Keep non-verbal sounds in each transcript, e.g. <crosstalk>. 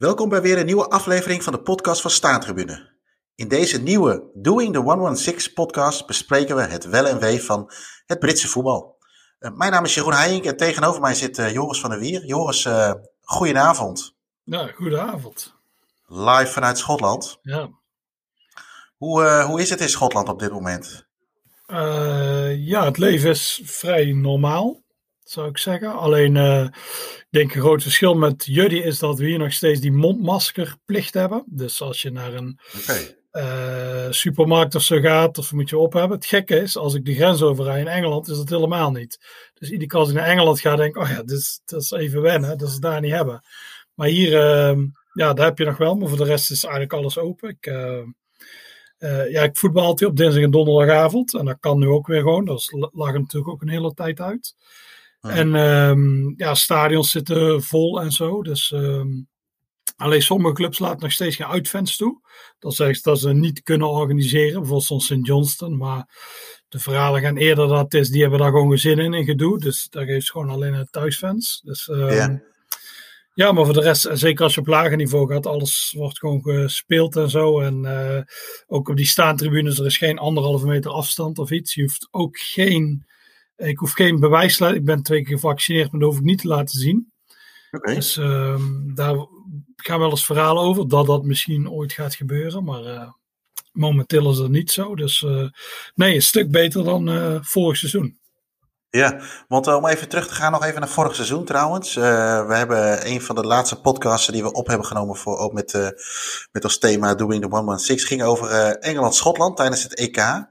Welkom bij weer een nieuwe aflevering van de podcast van Staantribune. In deze nieuwe Doing the 116 podcast bespreken we het wel en wee van het Britse voetbal. Uh, mijn naam is Jeroen Heijink en tegenover mij zit uh, Joris van der Wier. Joris, uh, goedenavond. Ja, goedenavond. Live vanuit Schotland. Ja. Hoe, hoe is het in Schotland op dit moment? ja, het leven is vrij normaal zou ik zeggen. Alleen, uh, ik denk een groot verschil met jullie is dat we hier nog steeds die mondmaskerplicht hebben. Dus als je naar een okay. uh, supermarkt of zo gaat, of moet je op hebben. Het gekke is, als ik de grens overrijd in Engeland, is dat helemaal niet. Dus iedere keer als ik naar Engeland ga, denk ik, oh ja, dit is, dat is even wennen, dat ze daar niet hebben. Maar hier, uh, ja, daar heb je nog wel, maar voor de rest is eigenlijk alles open. Ik, ja, ik voetbal altijd op dinsdag en donderdagavond. En dat kan nu ook weer gewoon. Dat lag natuurlijk ook een hele tijd uit. En um, ja, stadions zitten vol en zo. Dus um, alleen sommige clubs laten nog steeds geen uitfans toe. Dat zegt dat ze niet kunnen organiseren. Bijvoorbeeld zo'n St. Johnston. Maar de verhalen gaan eerder dat het is. Die hebben daar gewoon gezin in in gedoe. Dus daar geeft gewoon alleen thuisfans. Dus um, ja. ja, maar voor de rest, zeker als je op lager niveau gaat, alles wordt gewoon gespeeld en zo. En uh, ook op die staantribunes, er is geen anderhalve meter afstand of iets. Je hoeft ook geen ik hoef geen bewijs, ik ben twee keer gevaccineerd, maar dat hoef ik niet te laten zien. Okay. Dus um, daar gaan wel eens verhalen over dat dat misschien ooit gaat gebeuren, maar uh, momenteel is dat niet zo. Dus uh, nee, een stuk beter dan uh, vorig seizoen. Ja, want om even terug te gaan, nog even naar vorig seizoen trouwens. we hebben een van de laatste podcasts die we op hebben genomen voor, ook met, met als thema Doing the 116 ging over Engeland-Schotland tijdens het EK.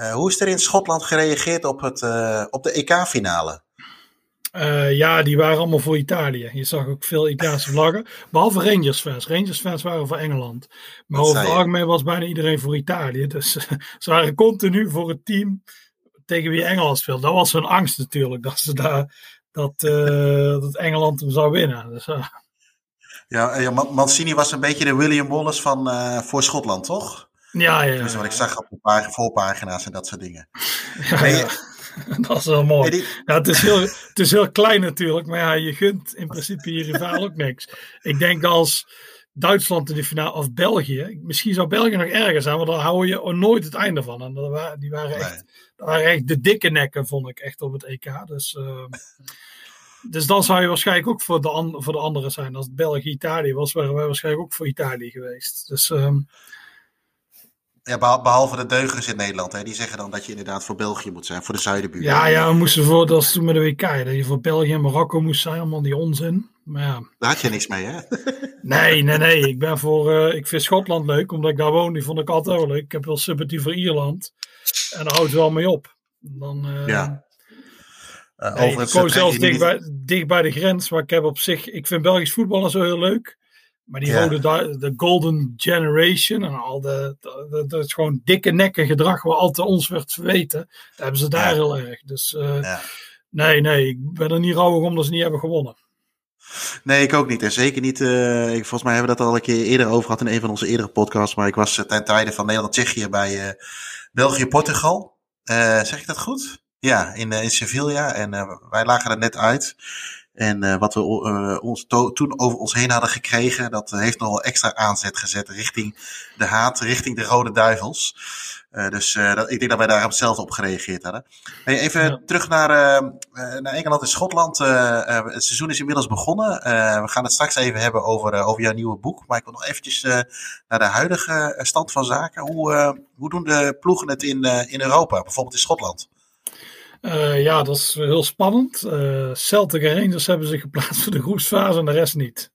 Uh, hoe is er in Schotland gereageerd op, het, uh, op de EK-finale? Uh, ja, die waren allemaal voor Italië. Je zag ook veel Italiaanse vlaggen. Behalve Rangers-fans. Rangers-fans waren voor Engeland. Maar over het algemeen was bijna iedereen voor Italië. Dus <laughs> ze waren continu voor het team tegen wie Engeland speelde. Dat was hun angst natuurlijk. Dat, ze daar, dat, dat Engeland hem zou winnen. Dus, ja, ja, Mancini was een beetje de William Wallace van voor Schotland, toch? Ja, ja. Dus wat ik zag op de voorpagina's en dat soort dingen. Ja, ja. <laughs> Dat is wel mooi. die... ja, het, is heel, het is heel klein natuurlijk, maar ja, je gunt in principe je rivaal ook niks. Ik denk als Duitsland in de finale, of België, misschien zou België nog erger zijn, maar daar hou je nooit het einde van. En dat waren, die waren echt, dat waren echt de dikke nekken, vond ik echt op het EK. Dus, uh, <laughs> dus dan zou je waarschijnlijk ook voor de, an, voor de anderen zijn. Als het België-Italië was, waren wij waarschijnlijk ook voor Italië geweest. Dus... Um, ja, behalve de deugers in Nederland, hè, die zeggen dan dat je inderdaad voor België moet zijn, voor de zuidenbuur. Ja, ja, we moesten voor, dat was toen met de WK, dat je voor België en Marokko moest zijn, allemaal die onzin. Maar ja. Daar had je niks mee, hè? <laughs> Nee, nee, nee. Ik ben voor, uh, ik vind Schotland leuk, omdat ik daar woon. Die vond ik altijd wel leuk. Ik heb wel sympathie voor Ierland. En daar houdt het wel mee op. Dan, uh, ja. Uh, nee, ik woon zelfs dicht, bij, dicht bij de grens, maar ik heb op zich, ik vind Belgisch voetbal zo heel leuk. Maar die ja. rode, de Golden Generation en al de, dat is gewoon dikke nekken gedrag waar altijd ons werd verweten. Dat hebben ze daar ja. heel erg. Dus uh, ja. nee, nee, ik ben er niet rouwig om dat ze niet hebben gewonnen. Nee, ik ook niet. En zeker niet. Uh, ik, volgens mij hebben we dat al een keer eerder over gehad in een van onze eerdere podcasts. Maar ik was uh, ten tijde van Nederland-Tsjechië bij België-Portugal. zeg ik dat goed? Ja, in, in Sevilla. En wij lagen er net uit. En uh, wat we uh, ons toen over ons heen hadden gekregen, dat heeft nogal extra aanzet gezet richting de haat, richting de Rode Duivels. Uh, dus dat, ik denk dat wij daar hetzelfde op gereageerd hadden. Hey, even ja. terug naar, naar Engeland en Schotland. het seizoen is inmiddels begonnen. we gaan het straks even hebben over, over jouw nieuwe boek. Maar ik wil nog eventjes naar de huidige stand van zaken. Hoe, hoe doen de ploegen het in, in Europa, bijvoorbeeld in Schotland? Uh, ja, dat is heel spannend. Uh, Celtic en Rangers hebben zich geplaatst voor de groepsfase en de rest niet.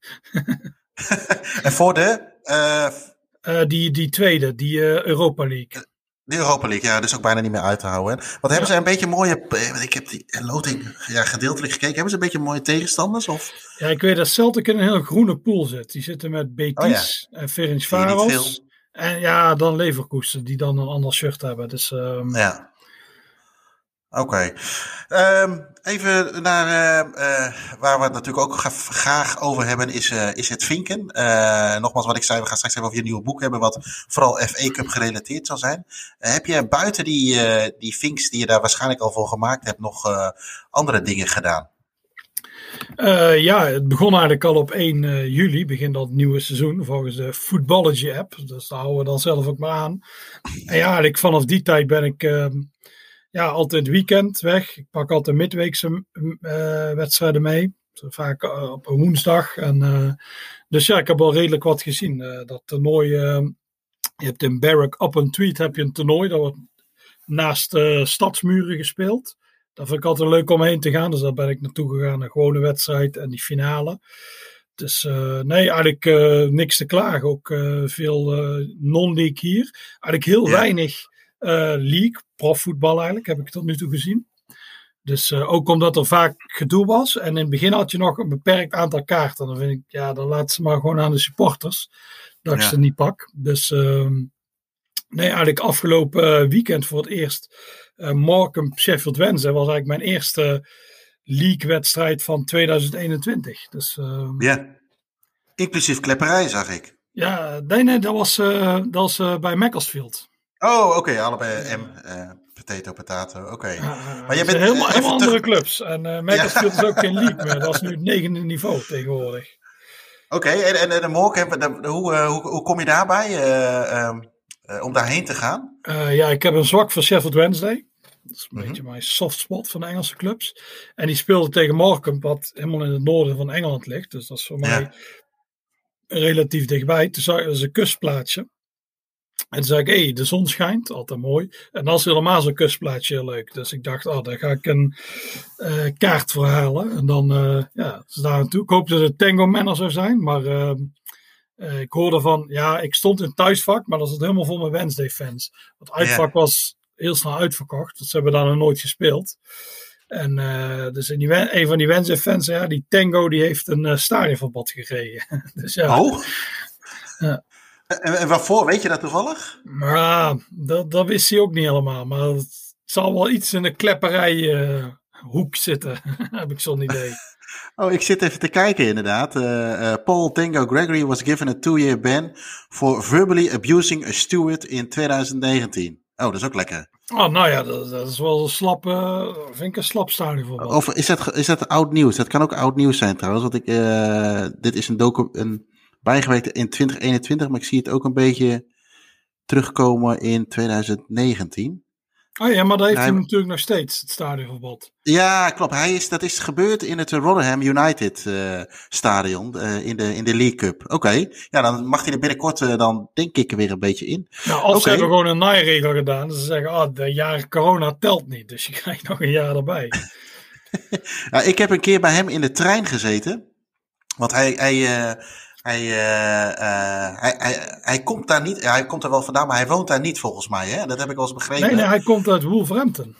<laughs> en voor de? Uh... die, die tweede, die Europa League. De Europa League, ja, dus ook bijna niet meer uit te houden. Wat hebben ze een beetje mooie. Ik heb die loting ja, gedeeltelijk gekeken. Hebben ze een beetje mooie tegenstanders? Of? Ja, ik weet dat Celtic in een heel groene pool zit. Die zitten met Betis oh, ja. en Ferencvaros. En ja, dan Leverkusen, die dan een ander shirt hebben. Dus, um... ja. Oké. Um, even naar uh, uh, waar we het natuurlijk ook graag over hebben, is, uh, is het vinken. nogmaals, wat ik zei, we gaan straks even over je nieuwe boek hebben, wat vooral FA Cup gerelateerd zal zijn. heb je buiten die, die vinks die je daar waarschijnlijk al voor gemaakt hebt, nog andere dingen gedaan? Ja, het begon eigenlijk al op 1 uh, juli, begint dat nieuwe seizoen, volgens de Footballogy app. Dus daar houden we dan zelf ook maar aan. En ja, eigenlijk vanaf die tijd ben ik uh, ja, altijd weekend weg. Ik pak altijd midweekse uh, wedstrijden mee. Vaak op een woensdag. En, dus ja, ik heb al redelijk wat gezien. dat toernooi, je hebt in Barrack op een tweet heb je een toernooi. Dat wordt naast stadsmuren gespeeld. Daar vind ik altijd leuk om heen te gaan. Dus daar ben ik naartoe gegaan. Een gewone wedstrijd en die finale. Dus uh, nee, eigenlijk uh, niks te klagen. Ook uh, veel non-league hier. Eigenlijk heel ja. weinig league, profvoetbal eigenlijk, heb ik tot nu toe gezien. Dus ook omdat er vaak gedoe was. En in het begin had je nog een beperkt aantal kaarten. Dan vind ik, ja, dan laat ze maar gewoon aan de supporters. Dat ik ja. ze niet pak. Dus ehm, nee, eigenlijk afgelopen weekend voor het eerst uh, Markham Sheffield Wednesday was eigenlijk mijn eerste league-wedstrijd van 2021. Dus, uh, ja, inclusief klepperij zag ik. Ja, nee, nee, dat was, dat was bij Macclesfield. Oh, oké, okay, allebei M, potato, potato, oké. Okay. maar je bent helemaal, helemaal andere clubs. En uh, Macclesfield is ook geen league meer, dat is nu het <laughs> negende niveau tegenwoordig. Oké, okay, en, en de hoe, hoe, hoe kom je daarbij? Uh, uh, om daarheen te gaan? Uh, ja, ik heb een zwak voor Sheffield Wednesday. Dat is een -hmm. beetje mijn soft spot van de Engelse clubs. En die speelde tegen Morecambe, wat helemaal in het noorden van Engeland ligt. Dus dat is voor ja. mij relatief dichtbij. Toen zag ik een kustplaatsje. En toen zei ik, hé, hey, de zon schijnt, altijd mooi. En dat is helemaal zo'n kustplaatsje heel leuk. Dus ik dacht, oh, daar ga ik een uh, kaart voor halen. En dan, uh, ja, dus daar naartoe. Ik hoop dat het Tango Manor zou zijn, maar uh, uh, ik hoorde van, ja, ik stond in het thuisvak, maar dat zat helemaal vol met Wednesday-fans. Het uitvak yeah. was heel snel uitverkocht, want ze hebben daar nog nooit gespeeld. En uh, dus in die, een van die Wednesday-fans, ja, die Tango, die heeft een uh, stadionverbod gekregen. <laughs> dus ja. Oh? En, en waarvoor, weet je dat toevallig? Maar dat, dat wist hij ook niet helemaal. Maar het zal wel iets in de klepperij hoek zitten, <laughs> heb ik zo'n idee. <laughs> Oh, ik zit even te kijken inderdaad. Uh, uh, Paul Tango Gregory was given a two-year ban for verbally abusing a steward in 2019. Oh, dat is ook lekker. Oh, nou ja, dat, dat is wel een slap, uh, vind ik een slap. Of is dat, is dat oud nieuws? Dat kan ook oud nieuws zijn trouwens. Want ik, dit is een, docu een bijgewerkte in 2021, maar ik zie het ook een beetje terugkomen in 2019. Oh ja, maar dat heeft hij natuurlijk nog steeds, het stadionverbod. Ja, klopt. Hij is, dat is gebeurd in het Rotherham United uh, stadion uh, in, de, in de League Cup. Oké, okay. ja, dan mag hij er binnenkort uh, dan denk ik weer een beetje in. Nou, of okay. ze hebben gewoon een naairegel gedaan. Dus ze zeggen, ah, oh, de jaar corona telt niet, dus je <laughs> krijgt nog een jaar erbij. <laughs> ja, ik heb een keer bij hem in de trein gezeten. Want hij, hij, hij, uh, uh, hij, hij, hij, komt daar niet, hij komt er wel vandaan, maar hij woont daar niet volgens mij. Hè? Dat heb ik wel eens begrepen. Nee, nee hij komt uit Wolverhampton.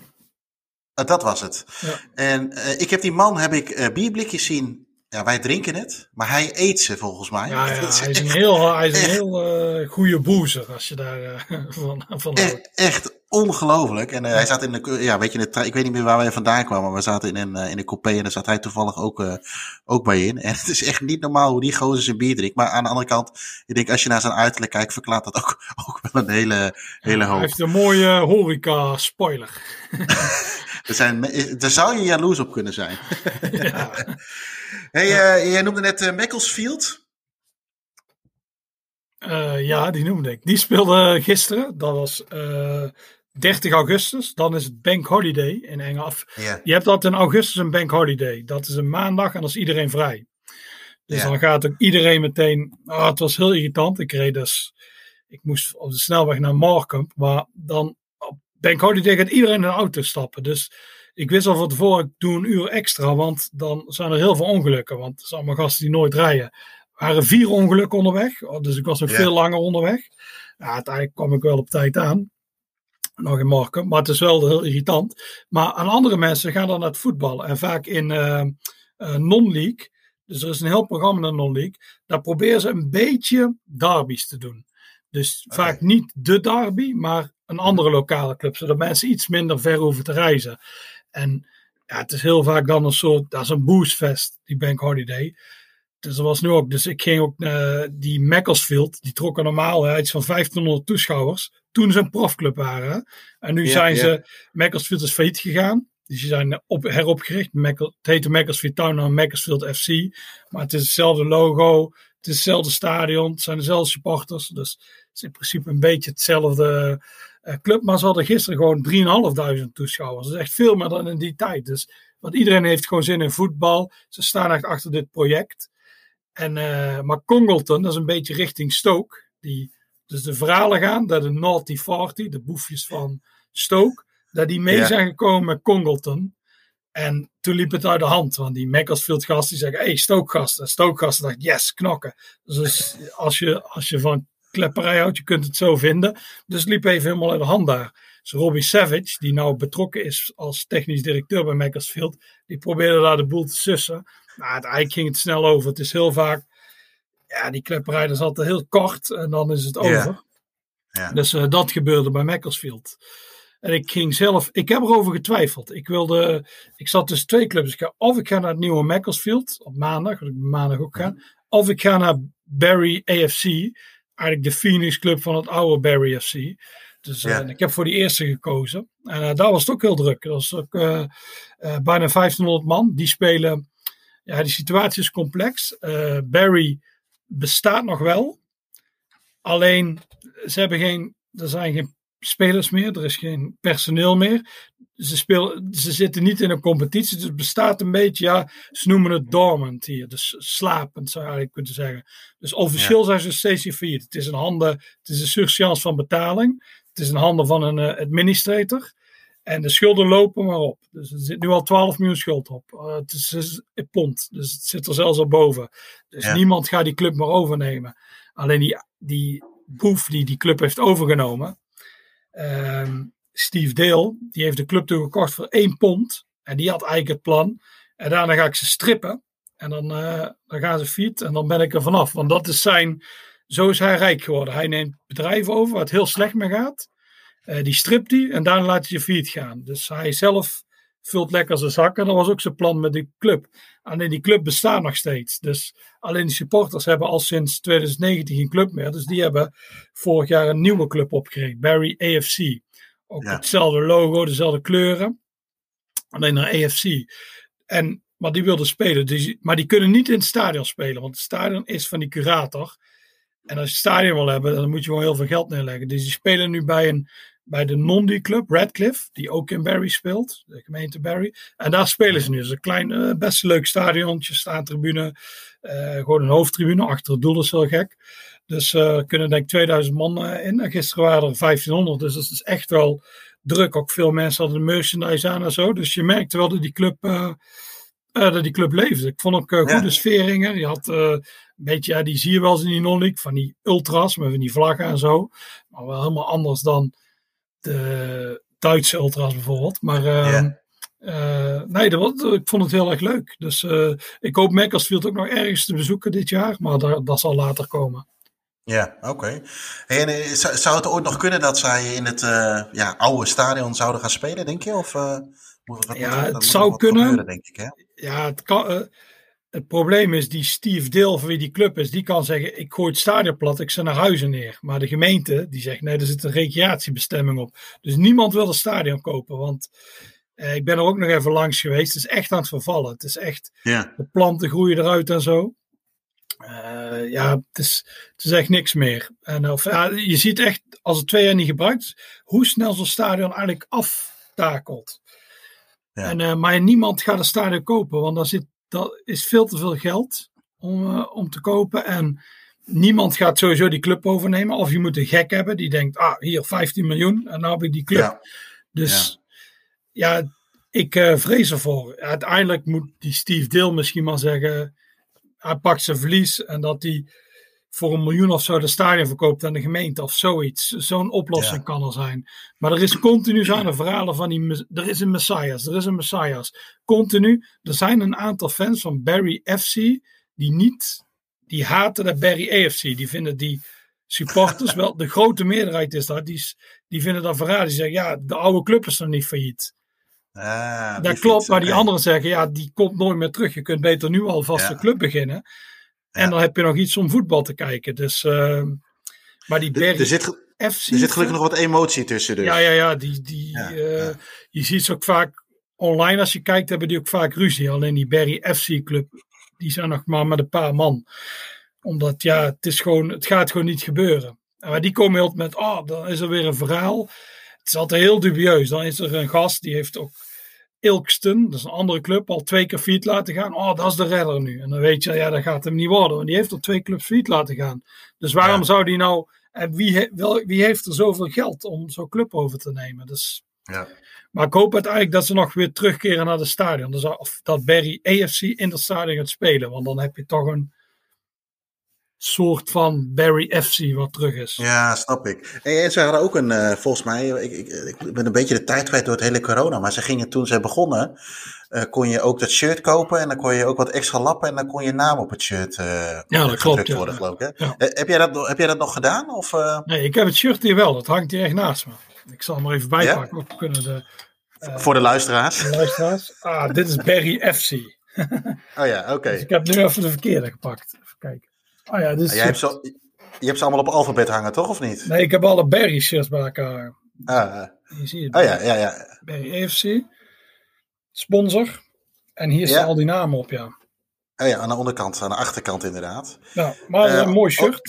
Uh, dat was het. Ja. En ik heb die man, heb ik bierblikjes zien. Ja, wij drinken het, maar hij eet ze volgens mij. Ja, ja <laughs> hij is een heel, hij is een heel goede boezer als je daar <laughs> van, van houdt. Echt ongelooflijk. En uh, hij zat in de, ja, weet je, in de ik weet niet meer waar wij vandaan kwamen, maar we zaten in een, uh, in een coupé en daar zat hij toevallig ook, uh, ook bij in. <laughs> En het is echt niet normaal hoe die gozer zijn bier drinkt. Maar aan de andere kant, ik denk als je naar zijn uiterlijk kijkt, verklaart dat ook, <laughs> ook wel een hele, hele hoop. Hij heeft een mooie horeca spoiler. <laughs> er zijn, daar zou je jaloers op kunnen zijn. ja. hey, jij noemde net Macclesfield. Uh, ja, die noemde ik. Die speelde gisteren. Dat was uh, 30 augustus. Dan is het Bank Holiday in Engeland. Yeah. Je hebt altijd in augustus een Bank Holiday. Dat is een maandag en dan is iedereen vrij. Dus yeah. dan gaat ook iedereen meteen. Oh, het was heel irritant. Ik reed dus. Ik moest op de snelweg naar Markham. Maar dan op Bank Holiday gaat iedereen in de auto stappen. Dus ik wist al van tevoren, ik doe een uur extra. Want dan zijn er heel veel ongelukken. Want het zijn allemaal gasten die nooit rijden waren vier ongelukken onderweg. Dus ik was nog yeah. veel langer onderweg. Ja, uiteindelijk kwam ik wel op tijd aan. Nog in morgen. Maar het is wel heel irritant. Maar aan andere mensen gaan dan naar het voetbal. En vaak in uh, uh, non-league. Dus er is een heel programma in non-league. Daar proberen ze een beetje derbies te doen. Dus okay. vaak niet de derby, maar een andere lokale club. Zodat mensen iets minder ver hoeven te reizen. En ja, het is heel vaak dan een soort, dat is een boostfest, die Bank Holiday. Dus dat was nu ook. Dus ik ging ook naar die Macclesfield. Die trokken normaal hè, iets van 1500 toeschouwers. Toen ze een profclub waren. En nu zijn ze. Macclesfield is failliet gegaan. Dus die zijn op, heropgericht. het heette Macclesfield Town, nou Macclesfield FC. Maar het is hetzelfde logo. Het is hetzelfde stadion. Het zijn dezelfde supporters. Dus het is in principe een beetje hetzelfde uh, club. Maar ze hadden gisteren gewoon 3.500 toeschouwers. Dat is echt veel meer dan in die tijd. Dus, want iedereen heeft gewoon zin in voetbal. Ze staan echt achter dit project. En, uh, maar Congleton, dat is een beetje richting Stoke. Die, dus de verhalen gaan dat de Naughty 40, de boefjes van Stoke, dat die mee zijn gekomen met Congleton. En toen liep het uit de hand, want die Macclesfield gasten die zeggen, hey, Stoke-gasten. Stoke-gasten dachten, yes, knokken. Dus als je, als je van klepperij houdt, je kunt het zo vinden. Dus het liep even helemaal uit de hand daar. Dus Robbie Savage, die nou betrokken is als technisch directeur bij Macclesfield, die probeerde daar de boel te sussen. Maar uiteindelijk ging het snel over. Het is heel vaak, ja, die klepperij is altijd heel kort en dan is het over. Dus uh, dat gebeurde bij Macclesfield. En ik ging zelf, ik heb erover getwijfeld. Ik wilde, ik zat tussen twee clubs. Ik ga, of ik ga naar het nieuwe Macclesfield op maandag, dat ik maandag ook ga. Of ik ga naar Barry AFC, eigenlijk de Phoenix club van het oude Barry FC. Dus ja. uh, ik heb voor die eerste gekozen. En uh, daar was het ook heel druk. Dat was ook uh, bijna 1500 man. Die spelen, ja, die situatie is complex. Barry bestaat nog wel. Alleen, ze hebben geen, er zijn geen spelers meer, er is geen personeel meer. Ze, spelen, ze zitten niet in een competitie, dus het bestaat een beetje, ja, ze noemen het dormant hier, dus slapend zou je eigenlijk kunnen zeggen. Dus officieel zijn ze steeds failliet. Het is een handen, het is een surseance van betaling, het is een handen van een uh, administrator. En de schulden lopen maar op. Dus er zit nu al 12 miljoen schuld op. Uh, het is, is pond, dus het zit er zelfs al boven. Dus niemand gaat die club meer overnemen. Alleen die, die boef die die club heeft overgenomen, Ehm, Steve Dale, die heeft de club toen gekocht voor 1 pond. En die had eigenlijk het plan. En daarna ga ik ze strippen. En dan, uh, dan gaan ze fiet. En dan ben ik er vanaf. Want dat is zijn. Zo is hij rijk geworden. Hij neemt bedrijven over waar het heel slecht mee gaat. Uh, die stript hij en daarna laat hij ze fiet gaan. Dus hij zelf vult lekker zijn zakken. Dat was ook zijn plan met die club. Alleen die club bestaat nog steeds. Dus alleen de supporters hebben al sinds 2019 geen club meer. Dus die hebben vorig jaar een nieuwe club opgericht. Barry AFC. Ook hetzelfde logo, dezelfde kleuren. Alleen naar AFC. En, maar die wilden spelen. Dus, maar die kunnen niet in het stadion spelen. Want het stadion is van die curator. En als je het stadion wil hebben, dan moet je wel heel veel geld neerleggen. Dus die spelen nu bij een bij de Nondi Club, Radcliffe, die ook in Barry speelt, de gemeente Barry. En daar spelen ze nu. Is een klein, uh, best leuk stadiontje, staantribune, uh, gewoon een hoofdtribune, achter het doel is heel gek. Dus uh, er kunnen denk ik 2000 man in. En gisteren waren er 1500, dus dat is beetje wel druk. Ook veel mensen hadden de merchandise aan en zo. Dus je merkte wel dat die club, dat die club leefde. Ik vond ook goede sferingen. Je had een beetje, ja, die zie je wel eens in die non-league, van die ultras, met van die vlaggen en zo. Maar wel helemaal anders dan de Duitse ultras bijvoorbeeld. Maar uh, uh, nee, dat, ik vond het heel erg leuk. Dus uh, ik hoop Macclesfield ook nog ergens te bezoeken dit jaar, maar dat, dat zal later komen. Ja, oké. Okay. En eh, zou het ooit nog kunnen dat zij in het ja, oude stadion zouden gaan spelen, denk je? Of, moet, ja, het zou kunnen. Gebeuren, denk ik, hè? Ja, het kan, het probleem is, die Steve Deel, van wie die club is, die kan zeggen: Ik gooi het stadion plat, ik zet naar huizen neer. Maar de gemeente, die zegt: Nee, er zit een recreatiebestemming op. Dus niemand wil het stadion kopen. Want eh, ik ben er ook nog even langs geweest. Het is echt aan het vervallen. Het is echt. Ja. De planten groeien eruit en zo. Uh, ja, het is, het is echt niks meer. En of, ja, je ziet echt, als het twee jaar niet gebruikt is, hoe snel zo'n stadion eigenlijk aftakelt. Ja. En, uh, maar niemand gaat een stadion kopen, want daar zit dat is veel te veel geld om, uh, om te kopen. En niemand gaat sowieso die club overnemen. Of je moet een gek hebben die denkt, ah, hier 15 miljoen en nou heb ik die club. Dus ja, ik uh, vrees ervoor. Uiteindelijk moet die Steve Deel misschien maar zeggen, hij pakt zijn verlies en dat hij voor een miljoen of zo de stadion verkoopt aan de gemeente of zoiets. Zo'n oplossing kan er zijn. Maar er is continu zijn er verhalen van die. Er is een Messias, er is een Messias. Continu. Er zijn een aantal fans van Barry FC die niet. Die haten de Barry AFC. Die vinden die supporters <laughs> wel. De grote meerderheid is dat. Die, die vinden dat verraden. Die zeggen ja, de oude club is nog niet failliet. Ah, dat klopt, maar die anderen zeggen ja, die komt nooit meer terug. Je kunt beter nu alvast ja. de club beginnen. En dan heb je nog iets om voetbal te kijken. Dus, uh, maar die Berry er, zit, FC, er zit gelukkig nog wat emotie tussen. Dus. Ja, ja, ja. Die, die, uh, je ziet ze ook vaak online, als je kijkt, hebben die ook vaak ruzie. Alleen die Barry FC Club, die zijn nog maar met een paar man. Omdat, ja, het, is gewoon, het gaat gewoon niet gebeuren. Maar die komen heel met, oh, dan is er weer een verhaal. Het is altijd heel dubieus. Dan is er een gast, die heeft ook Ilkston, dat is een andere club, al twee keer fiet laten gaan. Oh, dat is de redder nu. En dan weet je, ja, dat gaat hem niet worden. Want die heeft al twee clubs fiet laten gaan. Dus waarom zou die nou... En wie, wel, wie heeft er zoveel geld om zo'n club over te nemen? Dus, Ja. maar ik hoop uiteindelijk dat ze nog weer terugkeren naar de stadion. Dus of dat Barry AFC in het stadion gaat spelen. Want dan heb je toch een soort van Barry FC wat terug is. Ja, snap ik. En ze hadden ook een, eh, volgens mij, ik, ik, ik ben een beetje de tijd kwijt door het hele corona, maar ze gingen toen ze begonnen, eh, kon je ook dat shirt kopen en dan kon je ook wat extra lappen en dan kon je naam op het shirt eh dat gedrukt klopt, ja. worden, geloof ik. Hè? Ja. Heb, jij dat, nog- heb jij dat nog gedaan? Of, Nee, ik heb het shirt hier wel. Dat hangt hier echt naast me. Ik zal hem er even bijpakken. Ook kunnen de voor de luisteraars? luisteraars. Ah, dit is Barry FC. <laughs> Oh ja, oké. Dus ik heb nu even de verkeerde gepakt. Even kijken. Oh ja, Jij hebt zo, je hebt ze allemaal op alfabet hangen, toch? Of niet? Nee, ik heb alle Barry shirts bij elkaar. Ah, ah. Hier zie je het. oh ja, ja, ja. Barry AFC. Sponsor. En hier Ja. staan al die namen op, ja. Oh ja, aan de onderkant, aan de achterkant inderdaad. Nou, maar Eh, een mooi shirt.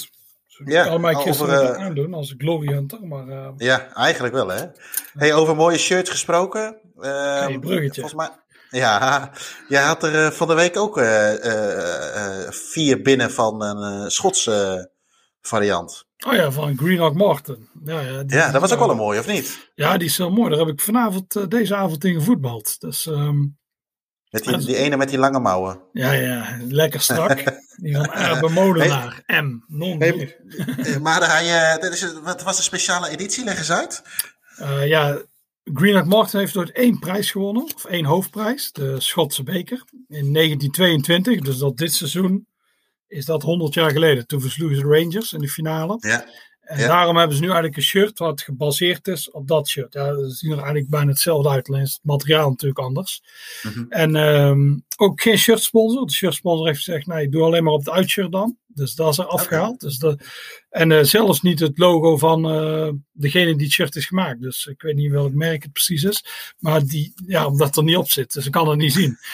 Dus ja, ik kan mij over, gisteren even eh, aandoen als Glory Hunter. Maar eh, Ja, eigenlijk wel, hè? Hey, over mooie shirts gesproken. Hey, bruggetje. Volgens mij. Ja, jij had er eh, van de week ook eh, eh, vier binnen van een Schotse variant. oh ja, van Greenock Martin. Ja, ja, die- Ja, dat was ook wel een mooie, of niet? Ja, die is heel mooi. Daar heb ik vanavond, deze avond in gevoetbald. Dus ehm, Met die, die ene met die lange mouwen. ja, ja, lekker strak. <laughs> die van Erbe Molenaar. M. Non Hey, maar daar, je, dit is, wat was de speciale editie? Leg eens uit. Ja, Greenock Martin heeft ooit één prijs gewonnen. Of één hoofdprijs. De Schotse beker. In 1922. Dus dat dit seizoen is dat 100 jaar geleden. Toen versloegen ze de Rangers in de finale. Ja, En Ja. daarom hebben ze nu eigenlijk een shirt wat gebaseerd is op dat shirt. Ja, ze zien er eigenlijk bijna hetzelfde uit, alleen is het materiaal natuurlijk anders. Mhm. En ehm, ook geen shirt sponsor. De shirt sponsor heeft gezegd, nee, doe alleen maar op het uitshirt dan. Dus dat is er afgehaald. Dus de, en eh, zelfs niet het logo van eh, degene die het shirt is gemaakt. Dus ik weet niet welk merk het precies is. Maar die, ja, omdat het er niet op zit. Dus ik kan het niet zien. <laughs>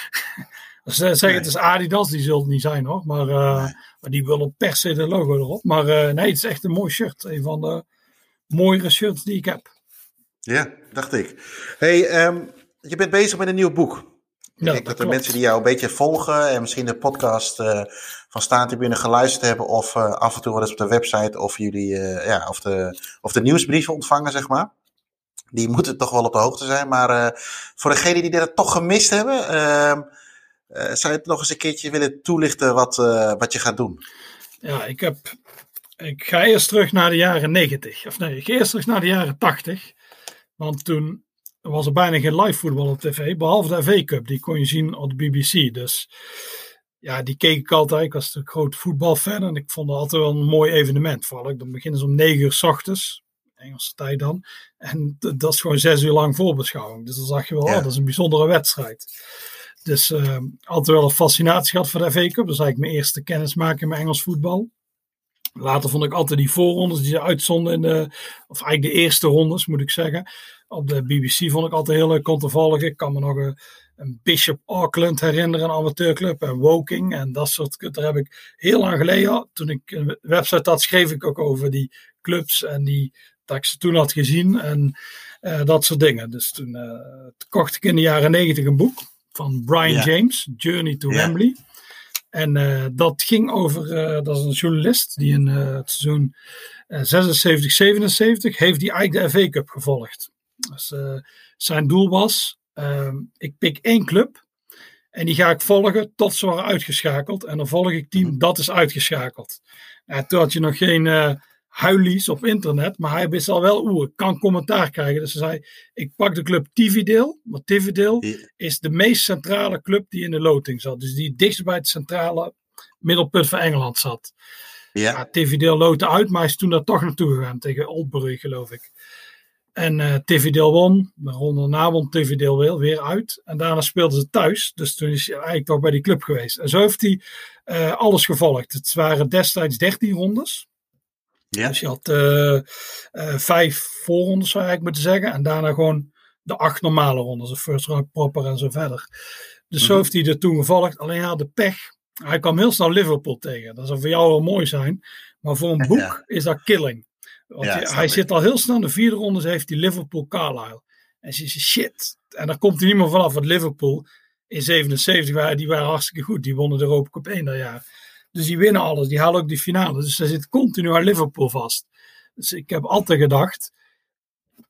Dus ze zeggen het is Adidas, die zullen het niet zijn hoor. Maar, eh, maar die willen per se de logo erop. Maar eh, nee, het is echt een mooi shirt. Een van de mooiere shirts die ik heb. ja dacht ik. Hey, ehm, je bent bezig met een nieuw boek. Ik Ja, denk dat dat de mensen die jou een beetje volgen en misschien de podcast eh, van Staantribune geluisterd hebben of eh, af en toe wel eens op de website of jullie eh, ja, of de, of de nieuwsbrieven ontvangen, zeg maar. Die moeten toch wel op de hoogte zijn. Maar eh, voor degenen die dit toch gemist hebben, ehm, eh, zou je het nog eens een keertje willen toelichten wat, eh, wat je gaat doen? Ja, ik heb. Ik ga eerst terug naar de jaren 90. Of nee, ik ga eerst terug naar de jaren 80. Want toen was er bijna geen live voetbal op tv. Behalve de FA Cup. Die kon je zien op de BBC. Dus ja, die keek ik altijd. Ik was een groot voetbalfan. En ik vond het altijd wel een mooi evenement. Vooral dan beginnen ze om 9 uur s ochtends. Engelse tijd dan. En dat is gewoon zes uur lang voorbeschouwing. Dus dan zag je wel, Ja. oh, dat is een bijzondere wedstrijd. Dus eh, altijd wel een fascinatie gehad voor de FA Cup. Dat is eigenlijk mijn eerste kennismaking met Engels voetbal. Later vond ik altijd die voorrondes die ze uitzonden in de, of eigenlijk de eerste rondes moet ik zeggen. Op de BBC vond ik altijd heel leuk om te volgen. Ik kan me nog een, Bishop Auckland herinneren, een amateurclub. En Woking en dat soort. Daar heb ik heel lang geleden, toen ik een website had, schreef ik ook over die clubs. En die, dat ik ze toen had gezien en eh, dat soort dingen. Dus toen, eh, kocht ik in de jaren negentig een boek van Brian Ja. James, Journey to. Wembley. En eh, dat ging over, eh, dat is een journalist die in eh, het seizoen eh, 76, 77 heeft die eigenlijk de FA Cup gevolgd. Dus, zijn doel was, ehm, ik pik één club en die ga ik volgen tot ze waren uitgeschakeld. En dan volg ik team dat is uitgeschakeld. Toen had je nog geen huilies op internet, maar hij wist al wel, oeh, ik kan commentaar krijgen. Dus hij zei, ik pak de club Tividale, want Tividale Ja. is de meest centrale club die in de loting zat. Dus die dichtst bij het centrale middelpunt van Engeland zat. Ja, Ja, Tividale loten uit, maar hij is toen daar toch naartoe gegaan tegen Oldbury, geloof ik. En eh Tividale won, de ronde daarna won Tividale weer, weer uit. En daarna speelden ze thuis, dus toen is hij eigenlijk toch bij die club geweest. En zo heeft hij eh, alles gevolgd. Het waren destijds 13 rondes. Ja. Dus je had eh, eh, vijf voorrondes, zou eigenlijk moeten zeggen. En daarna gewoon de acht normale rondes, de first round proper en zo verder. Dus zo Mhm. heeft hij er toen gevolgd. Alleen ja, de pech. Hij kwam heel snel Liverpool tegen. Dat zou voor jou wel mooi zijn. Maar voor een boek Ja. is dat killing. Want Ja, hij ik. zit al heel snel in de vierde ronde. Heeft hij Liverpool Carlisle. En ze zegt shit. En daar komt hij niet meer vanaf. Want Liverpool in 77 waren, die waren hartstikke goed. Die wonnen de Europa Cup 1 dat jaar. Dus die winnen alles. Die halen ook die finale. Dus hij zit continu aan Liverpool vast. Dus ik heb altijd gedacht.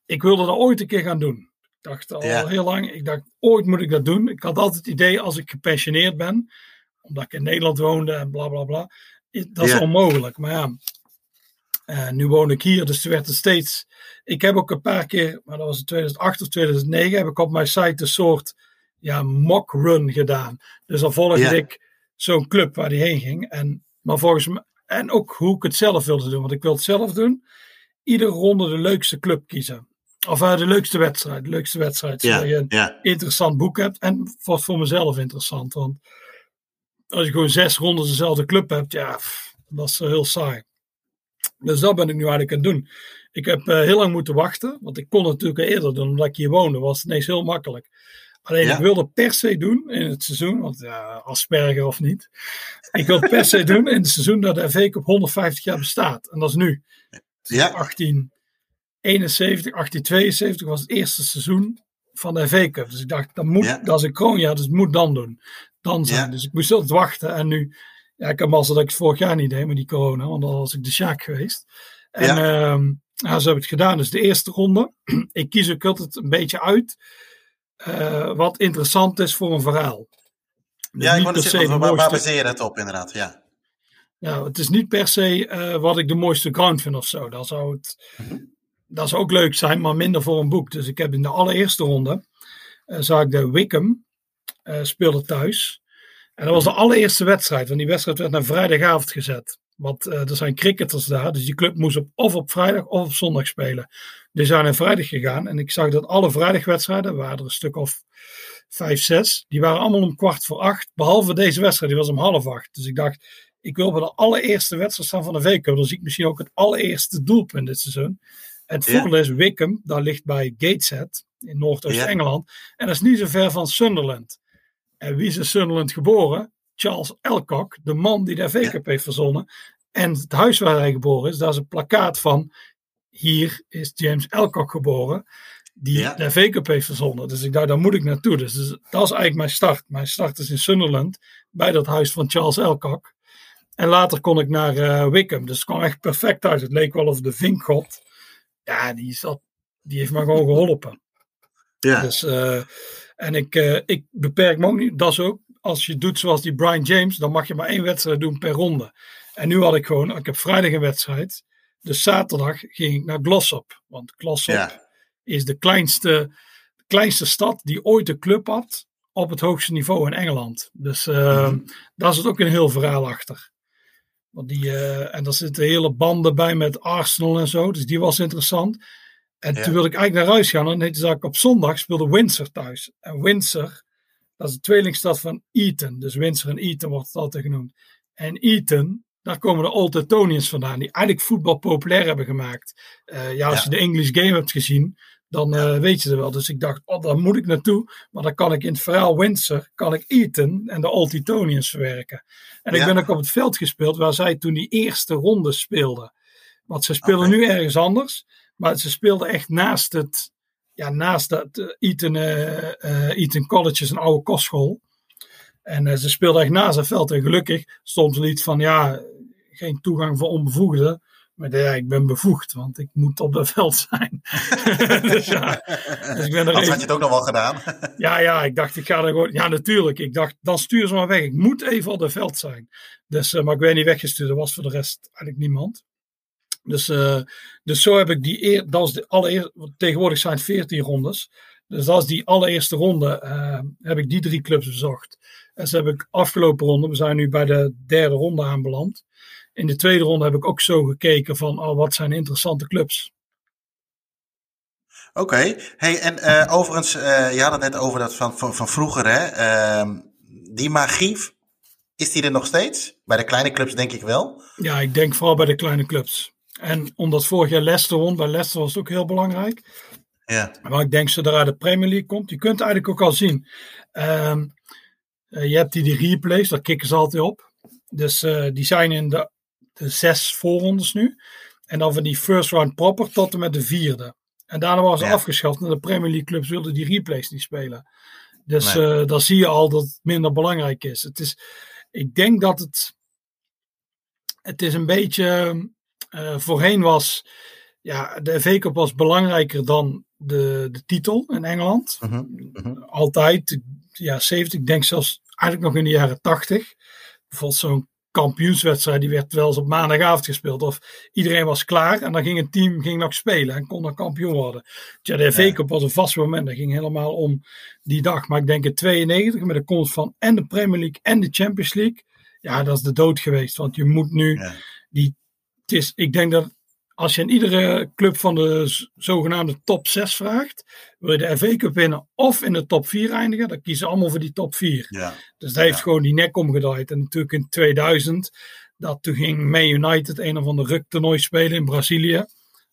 Ik wilde dat ooit een keer gaan doen. Ik dacht al Ja. heel lang. Ik dacht ooit moet ik dat doen. Ik had altijd het idee als ik gepensioneerd ben. Omdat ik in Nederland woonde en bla bla bla. Dat is Ja. onmogelijk. Maar ja. eh, nu woon ik hier, dus toen werd het steeds. Ik heb ook een paar keer, maar dat was in 2008 of 2009, heb ik op mijn site een soort ja, mock run gedaan. Dus dan volgde Ja. ik zo'n club waar die heen ging. En, maar volgens mij, en ook hoe ik het zelf wilde doen, want ik wil het zelf doen. Iedere ronde de leukste club kiezen. Of uh, de leukste wedstrijd. De leukste wedstrijd. Ja, Zodat je een ja, interessant boek hebt. En wat voor mezelf interessant. Want als je gewoon zes rondes dezelfde club hebt, ja, pff, dat is eh, heel saai. Dus dat ben ik nu eigenlijk aan het doen. Ik heb eh, heel lang moeten wachten, want ik kon het natuurlijk eerder doen, omdat ik hier woonde, was het ineens heel makkelijk. Alleen Ja. ik wilde per se doen in het seizoen, want ja, Asperger of niet. Ik wil per se doen in het seizoen dat de FA Cup 150 jaar bestaat. En dat is nu. ja, 1871, 1872 was het eerste seizoen van de FA Cup. Dus ik dacht, dat, moet, Ja. dat is een kroonjaar, dus het moet dan doen. Dan zijn. Dus ik moest altijd wachten. En nu, ja, ik heb mazzel dat ik het vorig jaar niet deed met die corona, want dan was ik de Sjaak geweest. En Ja. ehm, ja, zo heb ik het gedaan. Dus de eerste ronde, <clears throat> ik kies ook altijd een beetje uit eh, wat interessant is voor een verhaal. Dus ja, ik niet wou zeggen, waar, waar baseer je dat op inderdaad? Ja, ja, het is niet per se eh, wat ik de mooiste ground vind of zo. Dat zou, het, dat zou ook leuk zijn, maar minder voor een boek. Dus ik heb in de allereerste ronde, eh zag ik de Wickham speelde thuis. En dat was de allereerste wedstrijd, want die wedstrijd werd naar vrijdagavond gezet. Want er zijn cricketers daar, dus die club moest op, of op vrijdag of op zondag spelen. Dus zijn naar vrijdag gegaan en ik zag dat alle vrijdagwedstrijden, waren er een stuk of vijf, zes, die waren allemaal om kwart voor acht. Behalve deze wedstrijd, die was om half acht. Dus ik dacht, ik wil bij de allereerste wedstrijd staan van de week. Dan zie ik misschien ook het allereerste doelpunt dit seizoen. En het voordeel is Wickham, daar ligt bij Gateshead in Noordoost-Engeland. En dat is niet zo ver van Sunderland. En wie is in Sunderland geboren? Charles Elcock, de man die de FA Cup heeft verzonnen. En het huis waar hij geboren is, daar is een plakkaat van. Hier is James Elcock geboren, die Ja. de FA Cup heeft verzonnen. Dus ik dacht, daar moet ik naartoe. Dus, dus dat is eigenlijk mijn start. Mijn start is in Sunderland, bij dat huis van Charles Elcock. En later kon ik naar eh, Wickham. Dus het kwam echt perfect uit. Het leek wel of de vinkgod. Ja, die, zat, die heeft me gewoon geholpen. ja, Dus, eh, en ik, eh, ik beperk me ook niet. Dat is ook, als je doet zoals die Brian James, dan mag je maar één wedstrijd doen per ronde. En nu had ik gewoon, ik heb vrijdag een wedstrijd. Dus zaterdag ging ik naar Glossop. Want Glossop ja, is de kleinste, de kleinste stad die ooit een club had op het hoogste niveau in Engeland. Dus eh, Mhm. daar zit ook een heel verhaal achter. Want die, eh, en daar zitten hele banden bij met Arsenal en zo. Dus die was interessant. En Ja. toen wilde ik eigenlijk naar huis gaan. En toen zag ik op zondag speelde Windsor thuis. En Windsor, dat is de tweelingstad van Eton. Dus Windsor en Eton wordt het altijd genoemd. En Eton, daar komen de Old Etonians vandaan. Die eigenlijk voetbal populair hebben gemaakt. Eh, ja, als Ja. je de English Game hebt gezien, dan eh, weet je het wel. Dus ik dacht, oh, daar moet ik naartoe. Maar dan kan ik in het verhaal Windsor, kan ik Eton en de Old Etonians verwerken. En ik ben ook op het veld gespeeld waar zij toen die eerste ronde speelden. Want ze spelen nu ergens anders. Maar ze speelden echt naast het, ja, naast dat eh, Eton, Eton College is een oude kostschool. En eh, ze speelden echt naast het veld. En gelukkig stond er iets van, ja, geen toegang voor onbevoegden. Maar ja, ik ben bevoegd, want ik moet op het veld zijn. <laughs> dus ja, dus ik ben er even- had je het ook nog wel gedaan. ja, ja, ik dacht, ik ga er gewoon. Ja, natuurlijk. Ik dacht, dan stuur ze maar weg. Ik moet even op het veld zijn. Dus, eh, maar ik werd niet weggestuurd. Er was voor de rest eigenlijk niemand. Dus, eh, dus zo heb ik die. Eer, dat was de allereerste. Tegenwoordig zijn het 14 rondes. Dus dat is die allereerste ronde. heb ik die drie clubs bezocht. En ze heb ik afgelopen ronde. We zijn nu bij de derde ronde aanbeland. In de tweede ronde heb ik ook zo gekeken van. Oh, wat zijn interessante clubs. Oké, hey, en eh, overigens, eh, je had het net over dat van, van, van vroeger, hè? Ehm, die magie, is die er nog steeds? Bij de kleine clubs denk ik wel. Ja, ik denk vooral bij de kleine clubs. En omdat vorig jaar Leicester won, bij Leicester was het ook heel belangrijk. Ja. Maar ik denk zodra de Premier League komt, je kunt eigenlijk ook al zien. ehm, eh, je hebt die, die replays, daar kikken ze altijd op. Dus eh, die zijn in de, de zes voorrondes nu. En dan van die first round proper tot en met de vierde. En daarna was ze Ja. afgeschaft. En de Premier League clubs wilden die replays niet spelen. Dus Nee. eh dan zie je al dat het minder belangrijk is. Het is ik denk dat het. Het is een beetje. eh, voorheen was. Ja, de FA Cup was belangrijker dan de, de titel in Engeland. Mhm, mhm. Altijd. Ja, 70. Ik denk zelfs eigenlijk nog in de jaren 80. Bijvoorbeeld zo'n kampioenswedstrijd. Die werd wel eens op maandagavond gespeeld. Of iedereen was klaar. En dan ging een team ging nog spelen. En kon dan kampioen worden. Ja, de FA Ja. Cup was een vast moment. Dat ging helemaal om die dag. Maar ik denk in 92 met de komst van en de Premier League en de Champions League. Ja, dat is de dood geweest. Want je moet nu Ja. die. Het is, ik denk dat als je in iedere club van de zogenaamde top 6 vraagt. Wil je de FA Cup winnen of in de top 4 eindigen? Dan kiezen ze allemaal voor die top 4. Ja. Dus dat heeft Ja. gewoon die nek omgedraaid. En natuurlijk in 2000. Dat toen ging Man United een of ander rugtoernooi spelen in Brazilië.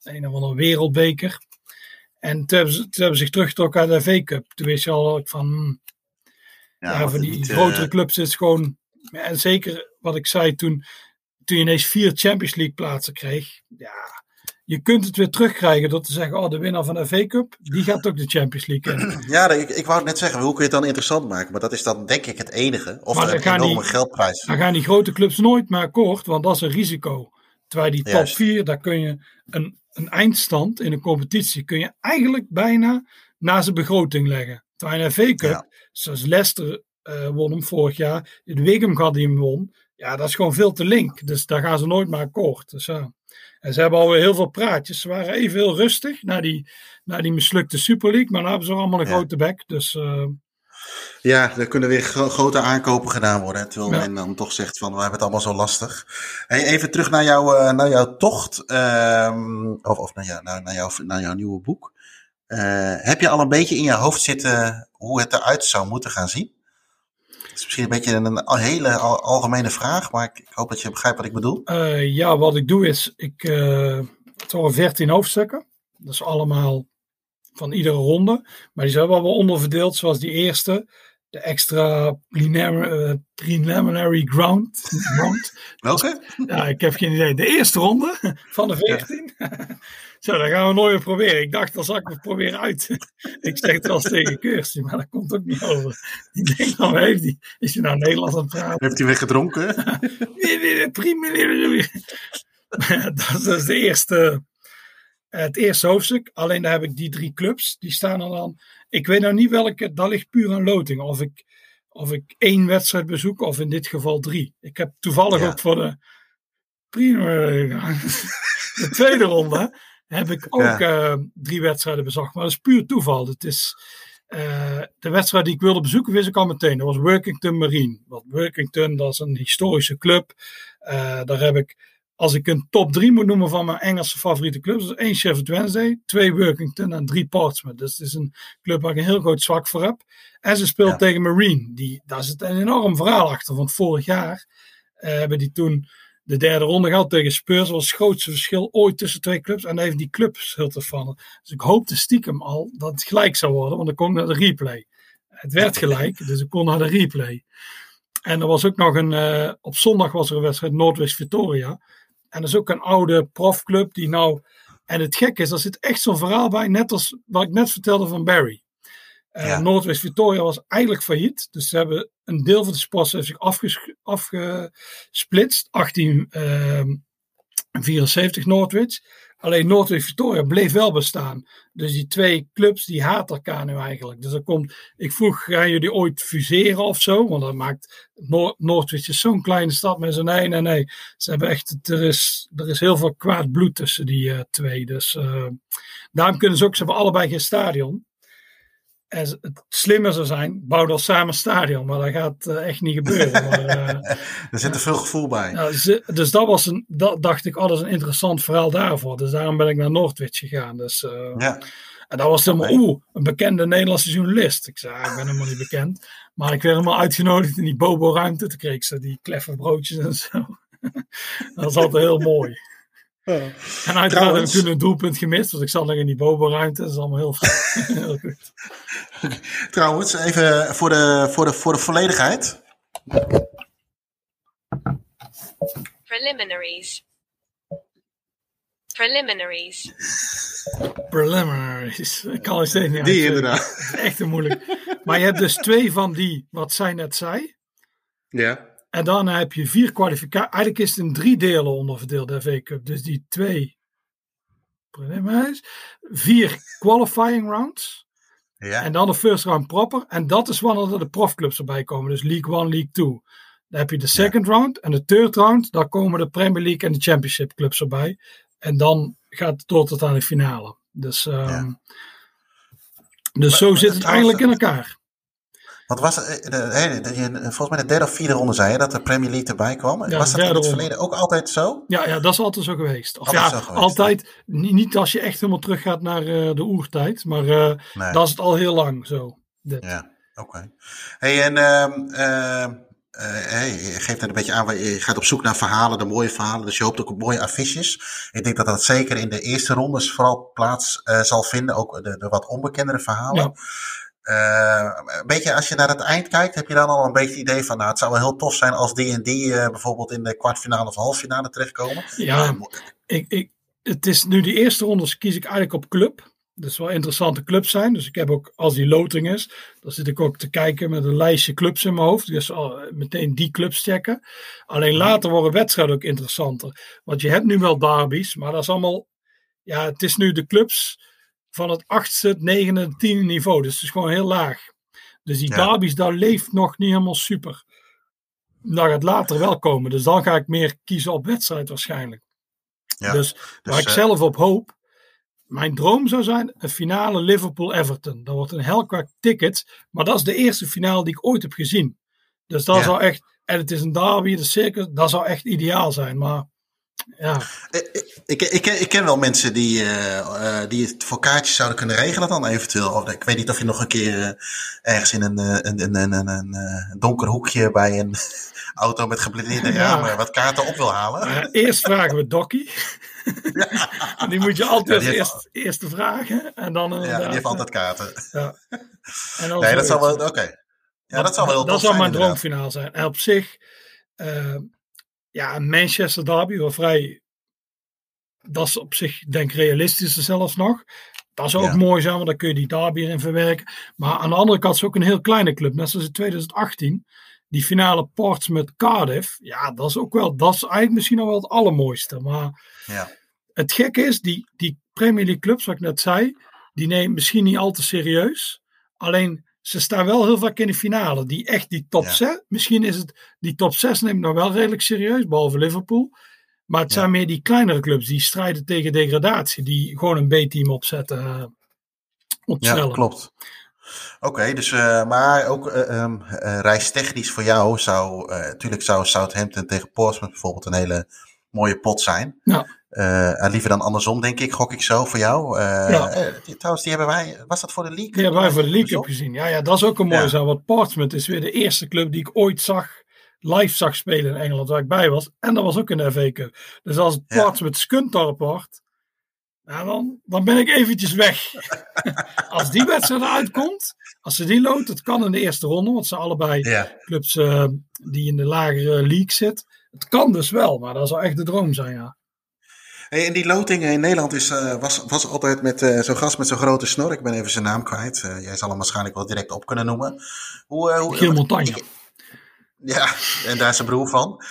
Een of andere wereldbeker. En toen hebben ze, toen hebben ze zich teruggetrokken uit de FA Cup. Toen wist je al van. ja, want voor die niet, eh, grotere clubs is het gewoon. ja, En zeker wat ik zei toen, toen je ineens vier Champions League plaatsen kreeg. Ja, je kunt het weer terugkrijgen door te zeggen: oh, de winnaar van de FA Cup, die gaat ook de Champions League in. <clears throat> Ja, ik, ik wou het net zeggen, hoe kun je het dan interessant maken? Maar dat is dan denk ik het enige. Of Maar er een enorme die- geldprijs. Dan gaan die grote clubs nooit meer akkoord, want dat is een risico. Terwijl die top. 4, daar kun je een, een eindstand in een competitie, kun je eigenlijk bijna na zijn begroting leggen. Terwijl een FA Cup, Ja. zoals Leicester eh, won hem vorig jaar, de Wigan had die hem won. Ja, dat is gewoon veel te link. Dus daar gaan ze nooit meer akkoord. Dus, ja. En ze hebben alweer heel veel praatjes. Ze waren even heel rustig na die, na die mislukte Super League. Maar nu hebben ze allemaal een Ja. grote bek. Dus eh, Ja, er kunnen weer gro- grote aankopen gedaan worden. hè, Terwijl Ja. men dan toch zegt van, we hebben het allemaal zo lastig. Hey, even terug naar, jou, eh, naar jouw tocht. ehm, of of naar, jou, naar, naar, jouw, naar jouw nieuwe boek. Eh, heb je al een beetje in je hoofd zitten hoe het eruit zou moeten gaan zien? Is misschien een beetje een, hele al- algemene vraag, maar ik, hoop dat je begrijpt wat ik bedoel. Eh, ja, wat ik doe is, ik, eh het waren 14 hoofdstukken. Dat is allemaal van iedere ronde. Maar die zijn wel wel onderverdeeld, zoals die eerste. De extra preliminary, eh, preliminary ground. ground. <laughs> Welke? Ja, ik heb geen idee. De eerste ronde van de 14. <laughs> Zo, dat gaan we nooit meer proberen. Ik dacht, dan zal ik het proberen uit. <laughs> ik zeg het wel eens tegen Kirsty, maar dat komt ook niet over. Ik denk, nou, heeft die, is hij nou Nederlands aan het praten? Heeft hij weer gedronken? Nee, nee, nee, nee. dat is dus de eerste, het eerste hoofdstuk. Alleen daar heb ik die drie clubs. Die staan er dan. Ik weet nou niet welke. Dat ligt puur aan loting. Of ik, of ik één wedstrijd bezoek. Of in dit geval drie. Ik heb toevallig Ja. ook voor de. Prima. De tweede ronde heb ik ook Ja. eh, drie wedstrijden bezocht. Maar dat is puur toeval. Het is. eh, de wedstrijd die ik wilde bezoeken, wist ik al meteen. Dat was Workington Marine. Want Workington, dat is een historische club. Eh, daar heb ik, als ik een top 3 moet noemen van mijn Engelse favoriete clubs, is één Sheffield Wednesday, twee Workington en drie Portsmouth. Dus het is een club waar ik een heel groot zwak voor heb. En ze speelt Ja. tegen Marine. Die, daar zit een enorm verhaal achter. Want vorig jaar eh, hebben die toen de derde ronde gehad tegen Spurs. Dat was het grootste verschil ooit tussen twee clubs. En daar heeft die clubs heel te vallen. Dus ik hoopte stiekem al dat het gelijk zou worden. Want dan kon ik naar de replay. Het werd <laughs> gelijk, dus ik kon naar de replay. En er was ook nog een, eh, op zondag was er een wedstrijd Noordwest Victoria. En dat is ook een oude profclub die nou, en het gekke is, er zit echt zo'n verhaal bij, net als wat ik net vertelde van Barry. Eh Ja. Noordwest Victoria was eigenlijk failliet, dus ze hebben een deel van de sport heeft zich afges- afgesplitst, 1874 Noordwich. Alleen Noordwich Victoria bleef wel bestaan. Dus die twee clubs die haat elkaar nu eigenlijk. Dus er komt, ik vroeg, gaan jullie ooit fuseren of zo? Want dat maakt, Noord, Noordwich is zo'n kleine stad. Maar ze nee, nee, nee. Ze hebben echt, er is, er is heel veel kwaad bloed tussen die eh, twee. Dus eh, daarom kunnen ze ook, ze hebben allebei geen stadion. Het slimmer zou zijn, bouw dan samen een stadion. Maar dat gaat eh, echt niet gebeuren. <laughs> Maar, eh, Er zit er veel gevoel bij. ze- dus dat was een, dat dacht ik, oh, dat is een interessant verhaal daarvoor. Dus daarom ben ik naar Noordwich gegaan. Dus, eh, Ja. en dat was helemaal, oeh, een bekende Nederlandse journalist. Ik zei, ah, ik ben helemaal niet bekend. Maar ik werd helemaal uitgenodigd in die Bobo-ruimte. Toen kreeg ze die kleffe broodjes en zo. <laughs> dat was altijd heel mooi. En uiteraard heb ik toen een doelpunt gemist, want ik zat nog in die bovenruimte. Dat is allemaal heel, <laughs> <laughs> heel goed. Trouwens, even voor de, voor de, voor de volledigheid. Preliminaries. Preliminaries. Preliminaries. Ik kan het steeds niet Die uitspreken. inderdaad. Echt te moeilijk. Maar je hebt dus twee van die, wat zij net zei. Ja. En dan heb je vier kwalificaties. Eigenlijk is het in drie delen onderverdeeld, de FA Cup. Dus die twee. Vier qualifying rounds. Ja. En dan de first round proper. En dat is wanneer er de profclubs erbij komen. Dus League 1, League 2. Dan heb je de second round. En de third round, daar komen de Premier League en de Championship clubs erbij. En dan gaat het door tot aan de finale. Dus, ehm, Ja. dus Maar- zo maar zit het eigenlijk in elkaar. Wat was het? eh, volgens mij de derde of vierde ronde zei je dat de Premier League erbij kwam. Ja, was dat in het ronde. verleden ook altijd zo? Ja, ja, dat is altijd zo geweest. Of Altijd ja, zo geweest, altijd. Niet, niet als je echt helemaal teruggaat naar eh, de oertijd. Maar eh, Nee. dat is het al heel lang zo. Dit. Ja, oké. Hey, en ehm, ehm, eh, hey, je geeft net een beetje aan, je gaat op zoek naar verhalen, de mooie verhalen. Dus je hoopt ook op mooie affiches. Ik denk dat dat zeker in de eerste rondes vooral plaats zal vinden. Ook de, de wat onbekendere verhalen. Ja. Eh, een beetje als je naar het eind kijkt, heb je dan al een beetje het idee van, nou, het zou wel heel tof zijn als die en die eh, bijvoorbeeld in de kwartfinale of halffinale terechtkomen. Ja, Eh, ik, ik, het is nu die eerste rondes kies ik eigenlijk op club. Dus wel interessante clubs zijn. Dus ik heb ook, als die loting is, dan zit ik ook te kijken met een lijstje clubs in mijn hoofd. Dus al, meteen die clubs checken. Alleen later worden wedstrijden ook interessanter. Want je hebt nu wel derbies, maar dat is allemaal, ja, het is nu de clubs van het achtste, het negende, het tiende niveau. Dus het is gewoon heel laag. Dus die Ja. derbies, daar leeft nog niet helemaal super. Dat gaat later wel komen. Dus dan ga ik meer kiezen op wedstrijd waarschijnlijk. Ja, dus waar dus, ik eh, zelf op hoop. Mijn droom zou zijn een finale Liverpool-Everton. Dat wordt een hel qua tickets. Maar dat is de eerste finale die ik ooit heb gezien. Dus dat Ja. zou echt. En het is een derby, de circus. Dat zou echt ideaal zijn. Maar ja, Ik, ik, ik, ken- ik ken wel mensen die, eh, eh, die het voor kaartjes zouden kunnen regelen dan eventueel. Of, ik weet niet of je nog een keer eh, ergens in een, eh, een, een, een, een, een, eh, donker hoekje bij een <laughs> auto met geblindeerde Ja. ramen wat kaarten op wil halen. eh, eerst vragen we Dokkie. <laughs> Die moet je altijd Ja, eerst, eerst vragen. En dan Ja, die heeft altijd kaarten. Ja. <laughs> En Nee, dat zoiets. wel, oké. Ja, dat zou wel heel Dat zou zijn mijn droomfinaal zijn. En op zich, eh, ja, een Manchester Derby, wel vrij, dat is op zich denk ik realistischer zelfs nog. Dat zou ook Ja. mooi zijn, want dan kun je die derby erin verwerken. Maar aan de andere kant is ook een heel kleine club, net zoals in 2018. Die finale Portsmouth Cardiff, ja, dat is ook wel, dat is eigenlijk misschien nog wel het allermooiste. Maar Ja. het gekke is, die, die Premier League clubs, wat ik net zei, die nemen misschien niet al te serieus. Alleen ze staan wel heel vaak in de finale. Die echt die top Ja. 6. Misschien is het die top 6 neemt nog wel redelijk serieus, behalve Liverpool. Maar het Ja. zijn meer die kleinere clubs die strijden tegen degradatie. Die gewoon een B-team opzetten. eh, opstellen. Ja, klopt. Oké, dus, eh, maar ook eh, reistechnisch voor jou zou, natuurlijk zou Southampton tegen Portsmouth bijvoorbeeld een hele mooie pot zijn. Ja. En liever dan andersom, denk ik, gok ik zo voor jou. Eh, Ja. die- trouwens, die hebben wij, was dat voor de league? Die hebben wij voor de League gezien. Ja, ja, dat is ook een mooie Ja. zaak. Want Portsmouth is weer de eerste club die ik ooit zag, live zag spelen in Engeland, waar ik bij was. En dat was ook in de FA Cup. Dus als het Ja. Portsmouth Scunthorpe wordt, ja, dan, dan ben ik eventjes weg. <laughs> als die wedstrijd eruit komt, als ze die loopt, het kan in de eerste ronde, want ze zijn allebei Ja. clubs eh, die in de lagere league zit. Het kan dus wel, maar dat zou echt de droom zijn, ja. Hey, en die loting in Nederland is, eh, was, was altijd met eh, zo'n gast met zo'n grote snor. Ik ben even zijn naam kwijt. Eh, jij zal hem waarschijnlijk wel direct op kunnen noemen. Hoe, hoe, Montagne. Ja, en daar is zijn broer van.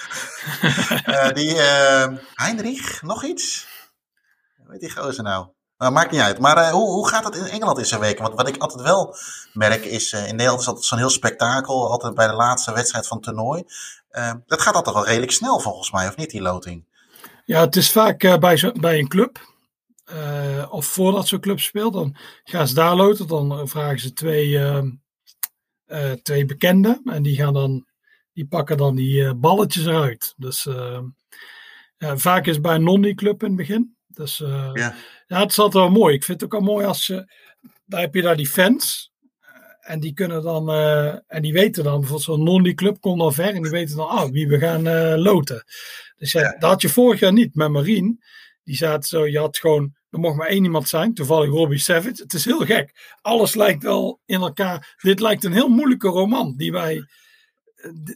<laughs> Die eh, Heinrich, nog iets? Hoe heet die gozer nou? Nou, maakt niet uit. Maar hoe, hoe gaat het in Engeland in zijn weken? Want wat ik altijd wel merk is, in Nederland is altijd zo'n heel spektakel. Altijd bij de laatste wedstrijd van het toernooi. Eh, dat gaat altijd wel redelijk snel volgens mij, of niet, die loting? Ja, het is vaak eh, bij, zo, bij een club. eh, of voordat zo'n club speelt, dan gaan ze daar loten. Dan eh, vragen ze twee, ehm, eh, twee bekenden. En die gaan dan, die pakken dan die balletjes eruit. Dus ehm, vaak is het bij een non-club in het begin. Dus Ja. ja, het is altijd wel mooi. Ik vind het ook wel mooi als je, daar heb je daar die fans. Eh, En die kunnen dan, eh, en die weten dan, bijvoorbeeld zo'n non-club komt dan ver en die weten dan, ah, wie we gaan eh, loten. Dus ja, Ja. dat had je vorig jaar niet met Marien. Die zaten zo, je had gewoon, er mocht maar één iemand zijn, toevallig Robbie Savage. Het is heel gek. Alles lijkt wel in elkaar. Dit lijkt een heel moeilijke roman die wij.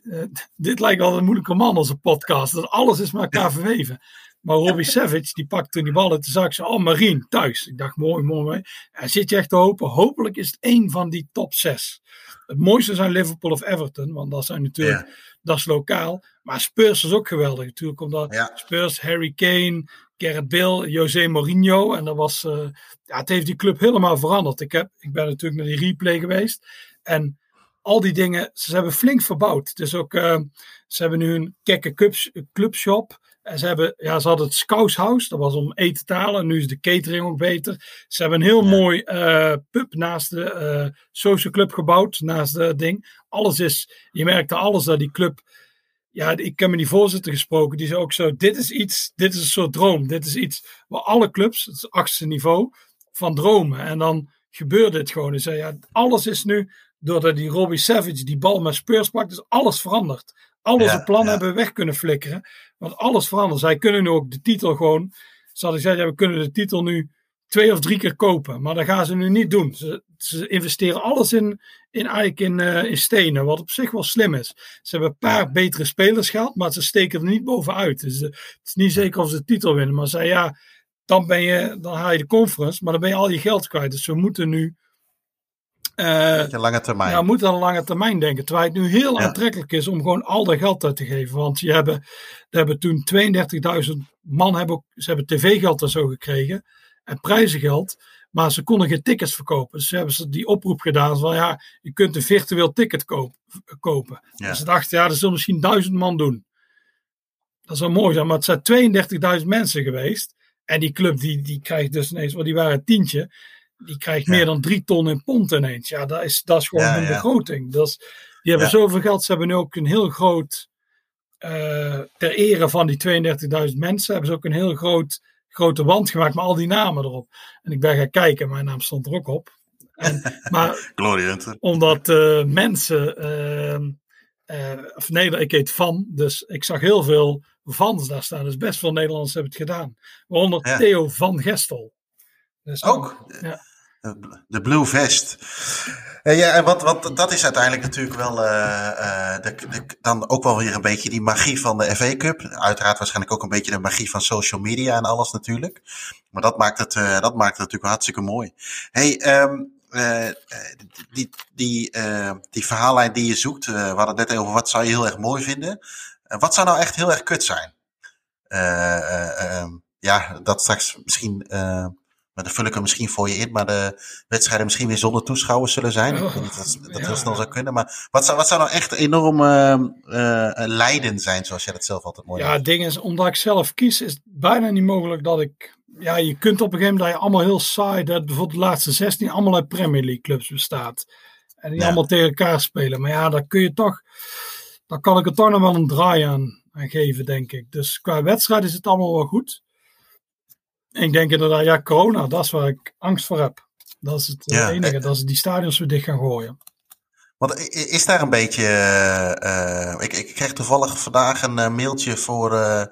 Uh, dit lijkt wel een moeilijke man als een podcast. Dat alles is met elkaar verweven. Maar Robbie Savage, die pakte toen die ballen. Toen zag ik ze, oh Marien, thuis. Ik dacht, mooi, mooi, mooi. En zit je echt te hopen. Hopelijk is het één van die top zes. Het mooiste zijn Liverpool of Everton. Want dat zijn natuurlijk, ja. dat is lokaal. Maar Spurs is ook geweldig. Natuurlijk omdat ja. Spurs, Harry Kane, Gareth Bale, José Mourinho. En dat was, uh, ja, het heeft die club helemaal veranderd. Ik, heb, ik ben natuurlijk naar die replay geweest. En al die dingen, ze hebben flink verbouwd. Dus ook, uh, ze hebben nu een kekke clubs, clubshop. En ze, hebben, ja, ze hadden het Scouts House, dat was om eten te halen. Nu is de catering ook beter. Ze hebben een heel ja. mooi uh, pub naast de uh, social club gebouwd, naast het ding. Alles is, je merkte alles dat die club. Ja, ik heb met die voorzitter gesproken, die zei ook zo: dit is iets, dit is een soort droom. Dit is iets waar alle clubs, het achtste niveau, van dromen. En dan gebeurde het gewoon. Hij zei: ja, alles is nu, doordat die Robbie Savage die bal met Spurs pakt, is alles veranderd al onze ja, plannen ja. hebben we weg kunnen flikkeren. Want alles verandert. Zij kunnen nu ook de titel gewoon. Ze hadden gezegd, ja, we kunnen de titel nu twee of drie keer kopen. Maar dat gaan ze nu niet doen. Ze, ze investeren alles in, in, eigenlijk in, uh, in stenen. Wat op zich wel slim is. Ze hebben een paar betere spelers gehad. Maar ze steken er niet bovenuit. Dus uh, het is niet zeker of ze de titel winnen. Maar zei ja, dan, ben je, dan haal je de conference. Maar dan ben je al je geld kwijt. Dus we moeten nu uh, lange termijn. Ja, moet aan lange termijn denken. Terwijl het nu heel ja. aantrekkelijk is om gewoon al dat geld uit te geven. Want je hebben, hebben toen 32.000 man hebben ook, ze hebben tv-geld en zo gekregen. En prijzengeld. Maar ze konden geen tickets verkopen. Dus ze hebben ze die oproep gedaan van ja, je kunt een virtueel ticket koop, kopen. Ja. Dus ze dachten ja, dat zullen misschien duizend man doen. Dat zou mooi zijn, maar het zijn 32.000 mensen geweest. En die club die, die krijgt dus ineens, want die waren een tientje die krijgt ja. meer dan drie ton in pond ineens. Ja, dat is, dat is gewoon ja, een ja. begroting. Dat is, die hebben zoveel geld. Ze hebben nu ook een heel groot, uh, ter ere van die 32.000 mensen, hebben ze ook een heel groot, grote wand gemaakt met al die namen erop. En ik ben gaan kijken, mijn naam stond er ook op. En, <laughs> maar omdat uh, mensen, uh, of nee, ik heet Van, dus ik zag heel veel Vans daar staan. Dus best veel Nederlanders hebben het gedaan. Waaronder Theo van Gestel. Dus, ook? Ja. De Blue Vest. Uh, ja, en wat, wat, dat is uiteindelijk natuurlijk wel uh, uh, de, de, dan ook wel weer een beetje die magie van de FA Cup. Uiteraard waarschijnlijk ook een beetje de magie van social media en alles natuurlijk. Maar dat maakt het, dat maakt het natuurlijk hartstikke mooi. Hey, um, die, die, die verhaallijn die je zoekt, we hadden het net over wat zou je heel erg mooi vinden. wat zou nou echt heel erg kut zijn? ja, dat straks misschien maar dan vul ik er misschien voor je in, maar de wedstrijden misschien weer zonder toeschouwers zullen zijn. Oh, ik denk dat dat, dat ja, heel snel zou kunnen. Maar wat zou, wat zou nou echt enorm uh, uh, lijden zijn, zoals jij dat zelf altijd mooi Ja, het ding is, omdat ik zelf kies, is het bijna niet mogelijk dat ik... Ja, je kunt op een gegeven moment dat je allemaal heel saai, dat bijvoorbeeld de laatste 16 allemaal uit Premier League clubs bestaat. En die ja. allemaal tegen elkaar spelen. Maar ja, daar kun je toch... Dan kan ik er toch nog wel een draai aan, aan geven, denk ik. Dus qua wedstrijd is het allemaal wel goed. Ik denk inderdaad, ja, corona, dat is waar ik angst voor heb. Dat is het ja, enige, dat ze die stadions weer dicht gaan gooien. Want is daar een beetje. Uh, ik, ik kreeg toevallig vandaag een uh, mailtje voor uh,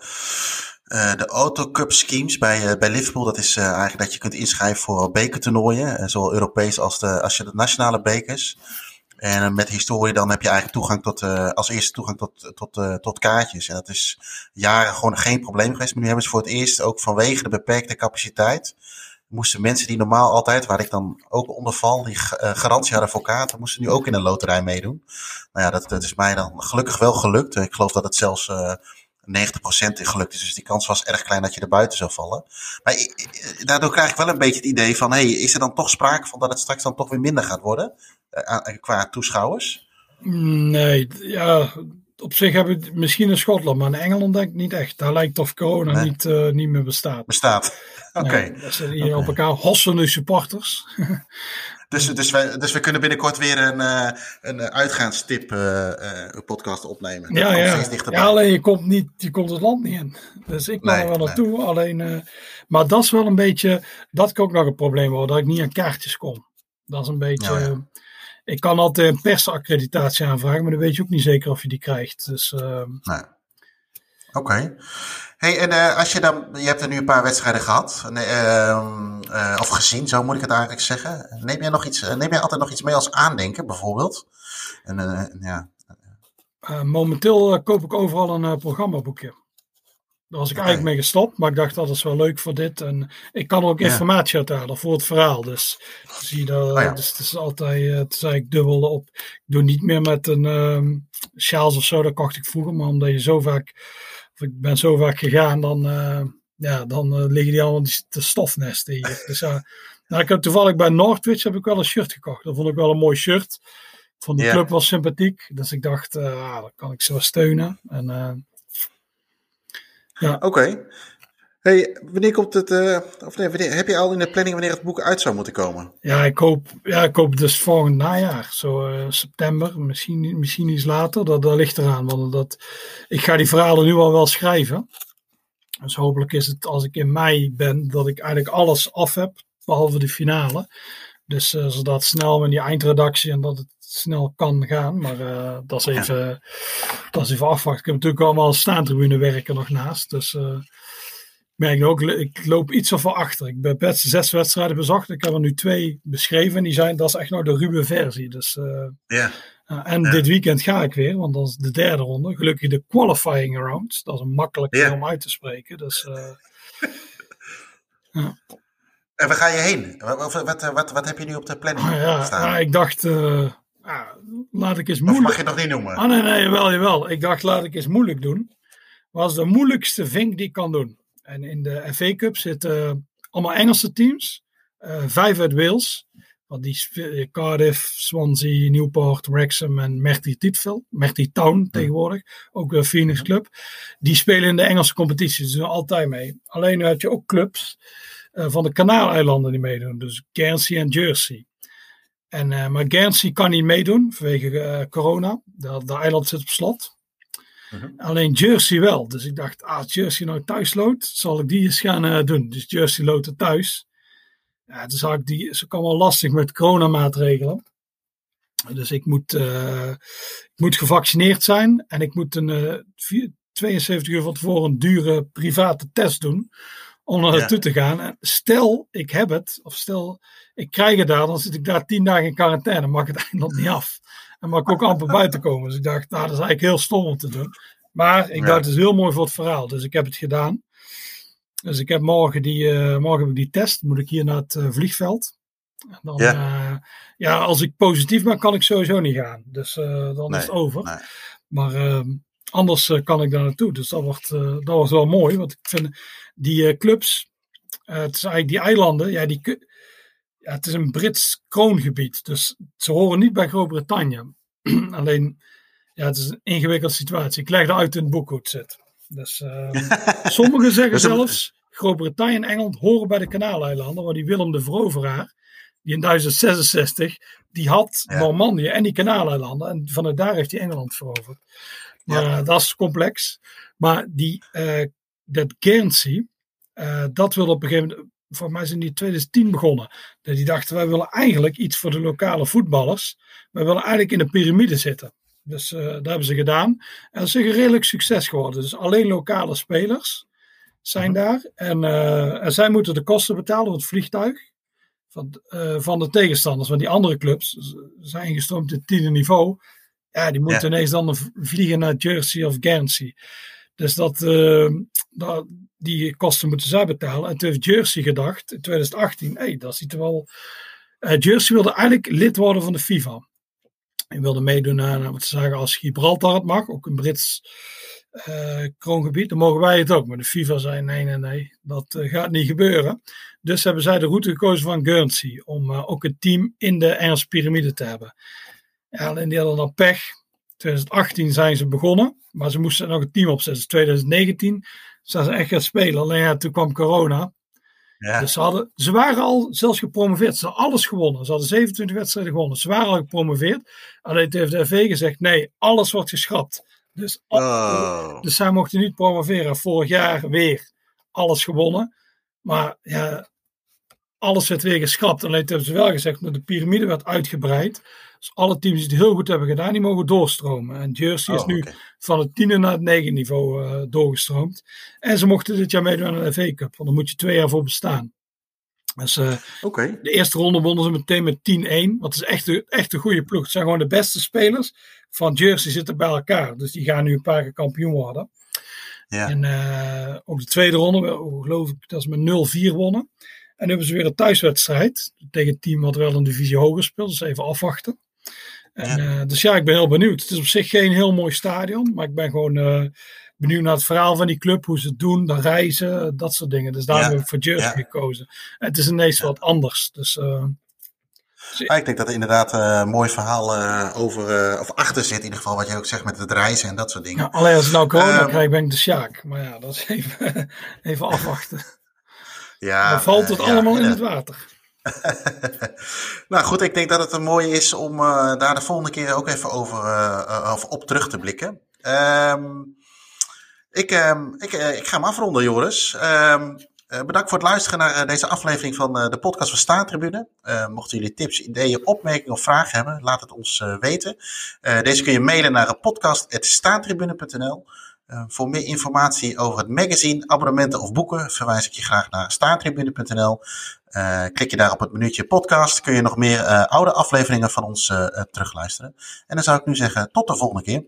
de Autocup schemes bij, bij Liverpool. Dat is eigenlijk dat je kunt inschrijven voor bekertoernooien, zowel Europees als, de, als je de nationale bekers. En met historie dan heb je eigenlijk toegang tot, uh, als eerste toegang tot, tot, uh, tot kaartjes. En dat is jaren gewoon geen probleem geweest. Maar nu hebben ze voor het eerst, ook vanwege de beperkte capaciteit, moesten mensen die normaal altijd, waar ik dan ook onder val, die garantie hadden voor kaarten, moesten nu ook in een loterij meedoen. Nou ja, dat, dat is mij dan gelukkig wel gelukt. Ik geloof dat het zelfs uh, 90% gelukt is. Dus die kans was erg klein dat je er buiten zou vallen. Maar daardoor krijg ik wel een beetje het idee van, hey, is er dan toch sprake van dat het straks dan toch weer minder gaat worden? qua toeschouwers? Nee, ja, op zich heb ik misschien in Schotland, maar in Engeland denk ik niet echt. Daar lijkt of corona nee. niet, uh, niet meer bestaat. Bestaat, oké. Okay. Nee, dat zijn hier okay. op elkaar hossende supporters. <laughs> Dus, dus, wij, dus we kunnen binnenkort weer een, uh, een uitgaanstip uh, podcast opnemen. Ja, ja. ja, alleen je komt, niet, je komt het land niet in. Dus ik kan nee, er wel naartoe. Nee. Alleen, maar dat is wel een beetje, dat kan ook nog een probleem worden, dat ik niet aan kaartjes kom. Dat is een beetje, ja, ja. Ik kan altijd een persaccreditatie aanvragen, maar dan weet je ook niet zeker of je die krijgt. Dus, uh, nee. Oké. Hey, en uh, als je dan, je hebt er nu een paar wedstrijden gehad, uh, of gezien, zo moet ik het eigenlijk zeggen. Neem jij nog iets, neem jij altijd nog iets mee als aandenken, bijvoorbeeld? En, ja. momenteel koop ik overal een programmaboekje. Daar was ik eigenlijk mee gestopt, maar ik dacht dat is wel leuk voor dit. En ik kan ook informatie uithalen voor het verhaal. Dus zie dat, oh dus het is altijd, het is eigenlijk dubbel op. Ik doe niet meer met een um, sjaals of zo, dat kocht ik vroeger. Maar omdat je zo vaak, of ik ben zo vaak gegaan, dan, uh, ja, dan uh, liggen die allemaal te stofnesten hier. Dus <laughs> nou, ik heb toevallig bij Northwich heb ik wel een shirt gekocht. Dat vond ik wel een mooi shirt. Van de club was sympathiek. Dus ik dacht, uh, dat kan ik zo steunen. En ja. Oké. Hey, wanneer komt het, uh, of nee, wanneer, heb je al in de planning wanneer het boek uit zou moeten komen? Ja, ik hoop, ja, ik hoop dus volgend najaar, zo uh, september, misschien, misschien iets later, dat, dat ligt eraan. Want dat, ik ga die verhalen nu al wel schrijven. Dus hopelijk is het als ik in mei ben, dat ik eigenlijk alles af heb, behalve de finale. Dus uh, zodat snel met die eindredactie en dat het snel kan gaan. Maar uh, dat, is even, dat is even afwachten. Ik heb natuurlijk allemaal staantribune werken nog naast. Dus uh, merk ook, ik loop iets of achter. Ik heb best zes wedstrijden bezocht. Ik heb er nu twee beschreven. Die zijn, dat is echt nog de ruwe versie. Dus, uh, ja. en dit weekend ga ik weer, want dat is de derde ronde. Gelukkig de qualifying round. Dat is een makkelijk om uit te spreken. Dus, <laughs> ja. En waar ga je heen? Wat, wat, wat, wat heb je nu op de planning ah, ja, staan? ik dacht, laat ik eens moeilijk... mag je het nog niet noemen? Ah, nee, nee, jawel, jawel. Ik dacht, laat ik eens moeilijk doen. Was de moeilijkste vink die ik kan doen. En in de FA Cup zitten allemaal Engelse teams. Uh, vijf uit Wales. Want die Cardiff, Swansea, Newport, Wrexham en Merthy Titvel. Merthy Town tegenwoordig. Ook de Phoenix Club. Die spelen in de Engelse competitie. Dus doen altijd mee. Alleen heb je ook clubs uh, van de Kanaaleilanden die meedoen. Dus Guernsey en Jersey. En, uh, maar Guernsey kan niet meedoen vanwege uh, corona. De, eiland zit op slot. Uh -huh. Alleen Jersey wel. Dus ik dacht, ah, Jersey nou thuis loopt, zal ik die eens gaan uh, doen. Dus Jersey loopt er thuis. Ja, dus had ik die, is ook allemaal lastig met coronamaatregelen. Dus ik moet, ik moet gevaccineerd zijn en ik moet een 72 uur van tevoren een dure private test doen om naar naartoe ja. te gaan. En stel, ik heb het, of stel, ik krijg het daar, dan zit ik daar tien dagen in quarantaine, mag het <laughs> eindelijk niet af. En mag ik ook amper <laughs> buiten komen. Dus ik dacht, nou, dat is eigenlijk heel stom om te doen. Maar ik ja. dacht, het is heel mooi voor het verhaal. Dus ik heb het gedaan. Dus ik heb morgen die, uh, morgen heb ik die test. Moet ik hier naar het uh, vliegveld. En dan, ja. Uh, ja, als ik positief ben, kan ik sowieso niet gaan. Dus dan nee, is het over. Nee. Maar ehm, anders kan ik daar naartoe. Dus dat wordt, dat wordt wel mooi. Want ik vind die clubs, het is eigenlijk die eilanden, ja, die, ja, het is een Brits kroongebied. Dus ze horen niet bij Groot-Brittannië. <clears throat> Alleen, ja, het is een ingewikkelde situatie. Ik leg het uit in het boek hoe het zit. Dus uh, <laughs> sommigen zeggen dus zelfs, Groot-Brittannië en Engeland horen bij de Kanaaleilanden, waar die Willem de Veroveraar, die in 1066, die had ja. Normandië en die Kanaaleilanden. En vanuit daar heeft hij Engeland veroverd. Maar ja. uh, dat is complex. Maar die, uh, dat Guernsey, uh, dat wil op een gegeven moment voor mij zijn die in 2010 begonnen. Dat die dachten, wij willen eigenlijk iets voor de lokale voetballers. Wij willen eigenlijk in de piramide zitten. Dus uh, dat hebben ze gedaan. En dat is een redelijk succes geworden. Dus alleen lokale spelers zijn daar. En, uh, en zij moeten de kosten betalen van het vliegtuig. Van, uh, van de tegenstanders. Want die andere clubs zijn ingestroomd in het tiende niveau. Ja, die moeten ja. ineens dan vliegen naar Jersey of Guernsey. Dus dat, dat, die kosten moeten zij betalen. En toen heeft Jersey gedacht in 2018, hé, hey, dat ziet er wel... Uh, Jersey wilde eigenlijk lid worden van de FIFA. En wilde meedoen aan, wat ze zeggen, als Gibraltar het mag, ook een Brits uh, kroongebied, dan mogen wij het ook. Maar de FIFA zei, nee, nee, nee, dat gaat niet gebeuren. Dus hebben zij de route gekozen van Guernsey, om ook een team in de Engelse piramide te hebben. Ja, alleen die hadden dan pech. 2018 zijn ze begonnen, maar ze moesten nog een team opzetten. 2019 zijn ze echt gaan spelen. Alleen ja, toen kwam corona. Ja. Dus ze, hadden, ze waren al zelfs gepromoveerd. Ze hadden alles gewonnen. Ze hadden 27 wedstrijden gewonnen. Ze waren al gepromoveerd. Alleen heeft de FV gezegd: nee, alles wordt geschrapt. Dus, oh. dus zij mochten niet promoveren. Vorig jaar weer alles gewonnen. Maar ja, alles werd weer geschrapt. Alleen hebben ze wel gezegd de piramide werd uitgebreid. Dus alle teams die het heel goed hebben gedaan, die mogen doorstromen. En Jersey is Oh, nu van het tiende naar het negen niveau eh, doorgestroomd. En ze mochten dit jaar meedoen aan de FA Cup, want daar moet je twee jaar voor bestaan. Dus eh, de eerste ronde wonnen ze meteen met 10-1. Wat is echt een, echt een goede ploeg. Het zijn gewoon de beste spelers van Jersey zitten bij elkaar. Dus die gaan nu een paar keer kampioen worden. Ja. En eh, ook de tweede ronde, wel, geloof ik, dat is met 0-4 wonnen. En nu hebben ze weer een thuiswedstrijd tegen een team wat wel een divisie hoger speelt. Dus even afwachten. En, eh, dus ja, ik ben heel benieuwd. Het is op zich geen heel mooi stadion, maar ik ben gewoon eh, benieuwd naar het verhaal van die club, hoe ze het doen, de reizen, dat soort dingen. Dus daarom Ja, heb ik voor Jersey ja. gekozen. En het is ineens wat anders. Dus eh, Ja, ik denk dat er inderdaad eh, een mooi verhaal eh, over, eh, of achter zit, in ieder geval, wat je ook zegt met het reizen en dat soort dingen. ja, alleen als ik nou corona Ehm, krijg, ben ik de Sjaak. Maar ja, dat is even, <laughs> even afwachten. Ja, Dan valt het eh, allemaal in eh, het water. <laughs> nou goed, ik denk dat het een mooie is om eh, daar de volgende keer ook even over, eh, eh, of op terug te blikken. Ehm, ik, ehm, ik, ik ga hem afronden, Joris. Ehm, eh, bedankt voor het luisteren naar deze aflevering van de podcast van Staantribune. Mochten jullie tips, ideeën, opmerkingen of vragen hebben, laat het ons weten. Deze kun je mailen naar podcast.staantribune.nl. Eh, voor meer informatie over het magazine, abonnementen of boeken verwijs ik je graag naar staantribune.nl. Eh, klik je daar op het minuutje podcast, kun je nog meer eh, oude afleveringen van ons eh, terugluisteren. En dan zou ik nu zeggen, tot de volgende keer.